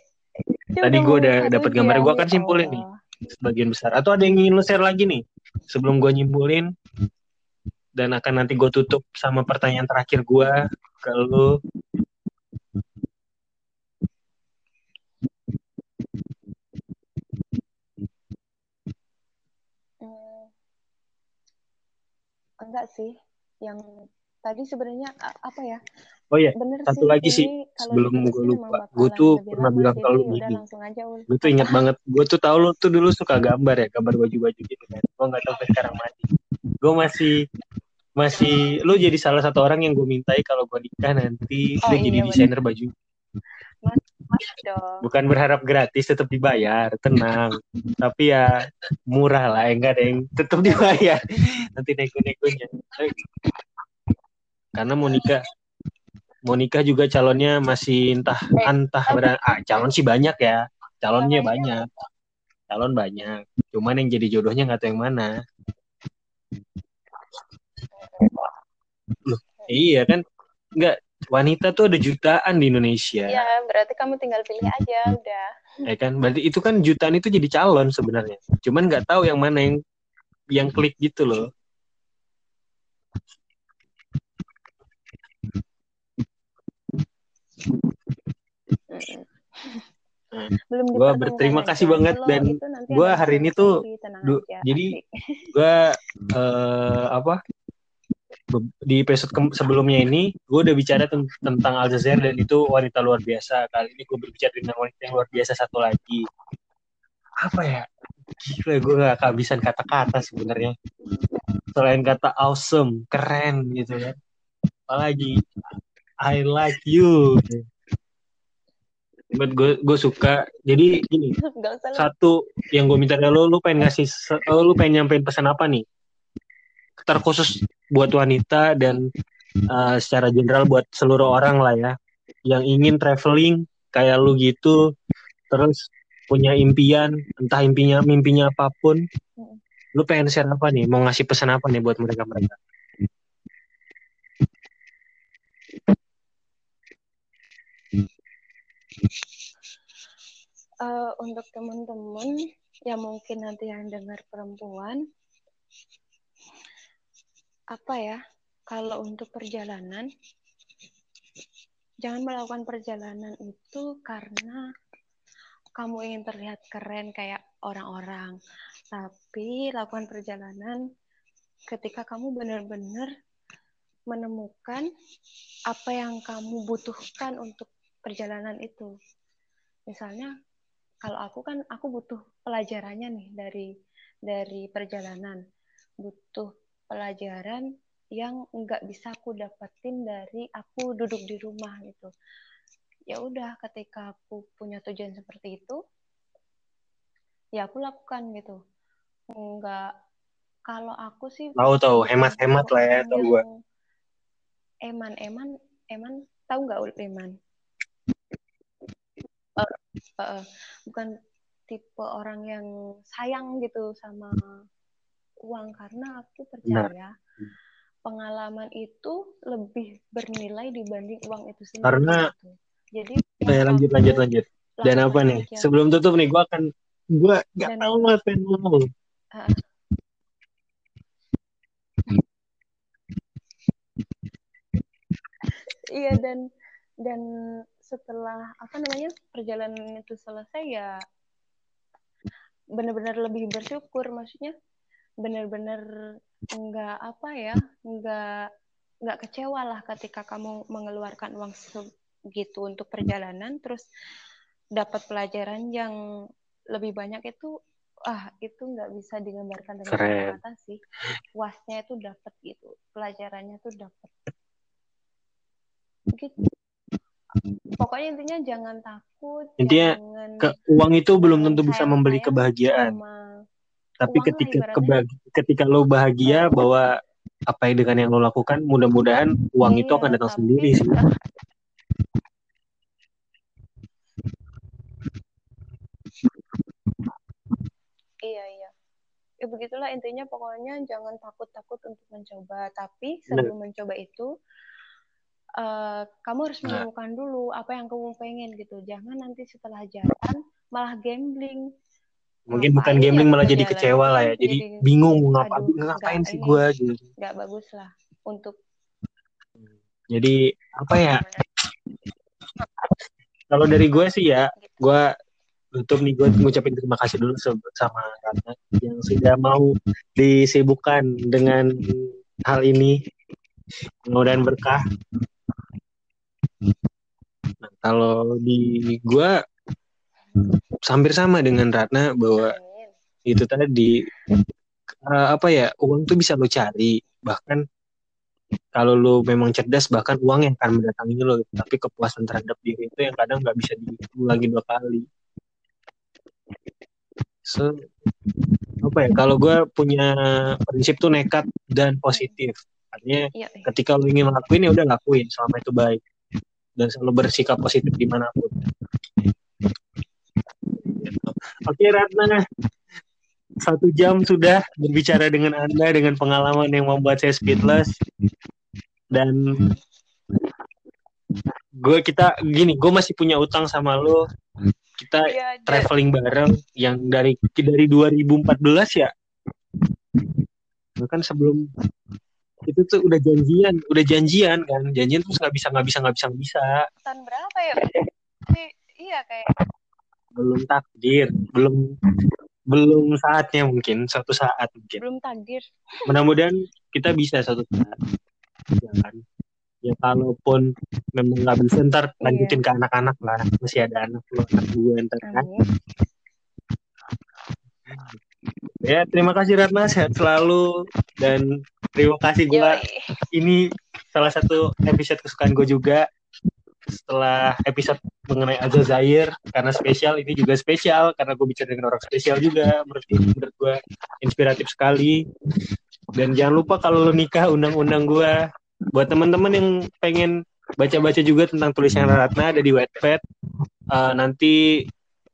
A: tadi gue udah dapat gambar. gue akan simpulin nih. sebagian besar. Atau ada yang ingin lo share lagi nih? Sebelum gue nyimpulin. Dan akan nanti gue tutup sama pertanyaan terakhir gue ke lu.
B: Enggak sih, yang tadi sebenarnya apa ya?
A: Oh iya, Bener satu sih, lagi sih sebelum gue lupa, gue tuh pernah bilang ke lu gini. Gue tuh ingat banget, gue tuh tau lu tuh dulu suka gambar ya, gambar baju-baju gitu kan. Gue nggak tahu sekarang masih. Gue masih masih lu jadi salah satu orang yang gue mintai kalau gue nikah nanti oh, lu iya, jadi desainer baju bukan berharap gratis tetap dibayar. Tenang. Tapi ya murah lah enggak deh tetap dibayar. Nanti nego-negonya karena mau nikah mau nikah juga calonnya masih entah eh, entah berang ah, calon sih banyak ya. Calonnya banyak. Calon banyak. Cuman yang jadi jodohnya nggak tahu yang mana. Loh, iya kan? Enggak, wanita tuh ada jutaan di Indonesia.
B: Iya, berarti kamu tinggal pilih aja udah.
A: Ya kan, berarti itu kan jutaan itu jadi calon sebenarnya. Cuman nggak tahu yang mana yang yang klik gitu loh. Belum gue berterima kasih banget dan gue hari ini tuh jadi gue uh, apa di episode sebelumnya ini gue udah bicara tentang Aljazair dan itu wanita luar biasa. Kali ini gue berbicara dengan wanita yang luar biasa satu lagi. Apa ya? Gila gue gak kehabisan kata-kata sebenarnya. Selain kata awesome, keren gitu kan. Apalagi I like you. Buat gue gue suka. Jadi gini, satu yang gue minta dari lo, lo pengen ngasih, lo pengen nyampein pesan apa nih? Terkhusus buat wanita dan uh, secara general buat seluruh orang lah ya. Yang ingin traveling kayak lu gitu terus punya impian entah impinya mimpinya apa pun. Lu pengen share apa nih? Mau ngasih pesan apa nih buat mereka mereka
B: uh, untuk teman-teman yang mungkin nanti yang dengar perempuan apa ya kalau untuk perjalanan jangan melakukan perjalanan itu karena kamu ingin terlihat keren kayak orang-orang. Tapi lakukan perjalanan ketika kamu benar-benar menemukan apa yang kamu butuhkan untuk perjalanan itu. Misalnya kalau aku kan aku butuh pelajarannya nih dari dari perjalanan. Butuh pelajaran yang nggak bisa aku dapetin dari aku duduk di rumah gitu. Ya udah ketika aku punya tujuan seperti itu ya aku lakukan gitu. Enggak kalau aku sih
A: tahu tahu hemat-hemat lah ya tahu gue
B: eman eman eman tahu nggak eman? Uh, uh, bukan tipe orang yang sayang gitu sama uang karena aku percaya nah. pengalaman itu lebih bernilai dibanding uang itu sendiri.
A: Karena gitu. jadi ya, lanjut lanjut lanjut. Dan apa nih? Aja. Sebelum tutup nih, gue akan gue nggak tahu apa yang ngomong. Uh,
B: iya dan dan setelah apa namanya perjalanan itu selesai ya benar-benar lebih bersyukur maksudnya benar-benar nggak apa ya nggak nggak kecewa lah ketika kamu mengeluarkan uang segitu untuk perjalanan. Terus dapat pelajaran yang lebih banyak itu ah itu nggak bisa digambarkan dengan kata-kata sih. Wasnya itu dapat gitu pelajarannya tuh dapat. Gitu. Pokoknya intinya jangan takut
A: intinya jangan ke uang itu belum tentu bisa membeli kebahagiaan tapi ketika kebah ketika lo bahagia bahwa apa yang dengan yang lo lakukan mudah-mudahan uang iya, itu akan datang sendiri sih
B: iya iya ya begitulah intinya pokoknya jangan takut-takut untuk mencoba tapi sebelum Bener. mencoba itu uh, kamu harus nah. menemukan nah. dulu apa yang kamu pengen gitu. Jangan nanti setelah jalan malah gambling.
A: Mungkin bukan gambling malah jadi kecewa lah ya. Jadi, jadi bingung mau ngapa, ngapain sih gue gitu.
B: Gak bagus lah untuk.
A: Jadi apa ya? Kalau dari gue sih ya, gue tutup nih gue ngucapin terima kasih dulu sama Ratna yang sudah mau disibukkan dengan hal ini mudah-mudahan berkah Nah, kalau di gua hampir sama dengan Ratna bahwa itu tadi uh, apa ya uang tuh bisa lo cari bahkan kalau lo memang cerdas bahkan uang yang akan mendatangi lo. Tapi kepuasan terhadap diri itu yang kadang nggak bisa lagi dua kali. So apa ya kalau gue punya prinsip tuh nekat dan positif. Artinya ya, ya. ketika lo ingin ngelakuin ya udah lakuin selama itu baik. Dan selalu bersikap positif di mana pun. Oke Ratna, satu jam sudah berbicara dengan Anda dengan pengalaman yang membuat saya speedless dan gue kita gini gue masih punya utang sama lo. Kita ya, traveling bareng yang dari dari 2014 ya? Kan sebelum itu tuh udah janjian udah janjian kan? Janjian terus nggak bisa nggak bisa nggak bisa nggak bisa.
B: Tahun berapa ya? Iya kayak
A: belum takdir belum belum saatnya mungkin suatu saat mungkin.
B: Belum takdir.
A: Mudah-mudahan kita bisa suatu saat ya kan? Ya kalaupun memang nggak bisa ntar iya. lanjutin ke anak-anak lah. Masih ada anak lo anak gue ntar kan? Ya, terima kasih Ratna, sehat selalu. Dan terima kasih gue. Ini salah satu episode kesukaan gue juga setelah episode mengenai Zair karena spesial ini juga spesial karena gue bicara dengan orang spesial juga menurut menurut gue inspiratif sekali. Dan jangan lupa kalau lo nikah undang-undang gue buat teman-teman yang pengen baca-baca juga tentang tulisan Ratna ada di Wattpad. Uh, nanti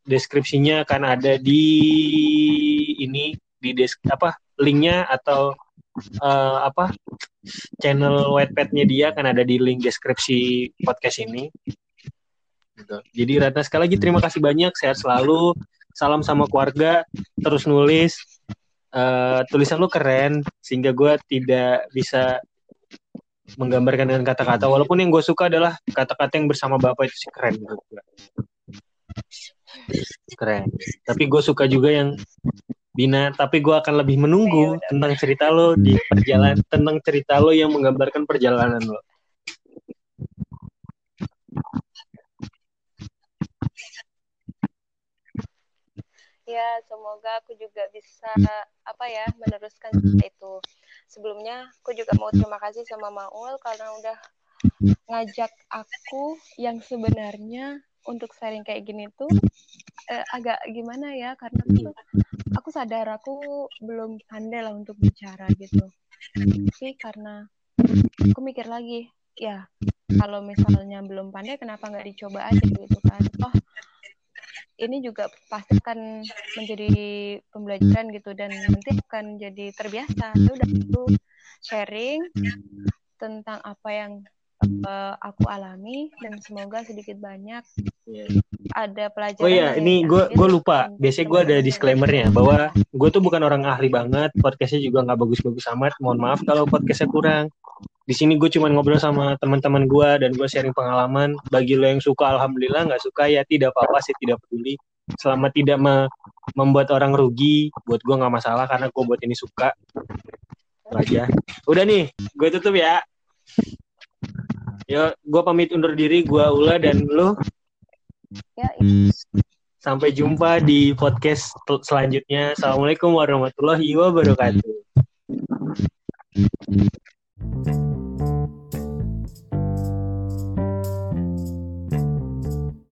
A: deskripsinya akan ada di ini di desk apa linknya atau uh, apa channel Wattpad-nya dia akan ada di link deskripsi podcast ini. Gitu. Jadi Ratna sekali lagi terima kasih banyak, sehat selalu, salam sama keluarga, terus nulis. Uh, tulisan lu keren sehingga gue tidak bisa menggambarkan dengan kata-kata walaupun yang gue suka adalah kata-kata yang bersama bapak itu sih keren menurut gue keren tapi gue suka juga yang Bina tapi gue akan lebih menunggu ya, tentang cerita lo di perjalanan tentang cerita lo yang menggambarkan perjalanan lo.
B: Ya semoga aku juga bisa apa ya meneruskan cerita itu. Sebelumnya aku juga mau terima kasih sama Maul karena udah ngajak aku yang sebenarnya untuk sharing kayak gini tuh uh, agak gimana ya karena tuh aku sadar aku belum pandai lah untuk bicara gitu. Tapi karena aku mikir lagi ya kalau misalnya belum pandai kenapa nggak dicoba aja gitu kan? Oh ini juga pasti akan menjadi pembelajaran gitu dan nanti akan jadi terbiasa. Ya udah itu sharing tentang apa yang uh, aku alami dan semoga sedikit banyak yeah. ada pelajaran.
A: Oh iya, ini gue gue lupa. Biasanya gue ada disclaimernya bahwa gue tuh bukan orang ahli banget, podcastnya juga nggak bagus-bagus amat. Mohon maaf kalau podcastnya kurang. Di sini gue cuma ngobrol sama teman-teman gue dan gue sharing pengalaman. Bagi lo yang suka, alhamdulillah. Nggak suka ya tidak apa-apa sih, tidak peduli. Selama tidak me membuat orang rugi, buat gue nggak masalah karena gue buat ini suka aja. Udah nih, gue tutup ya. Yo, gue pamit undur diri, gue Ula dan lu. Ya, Sampai jumpa di podcast selanjutnya. Assalamualaikum warahmatullahi wabarakatuh.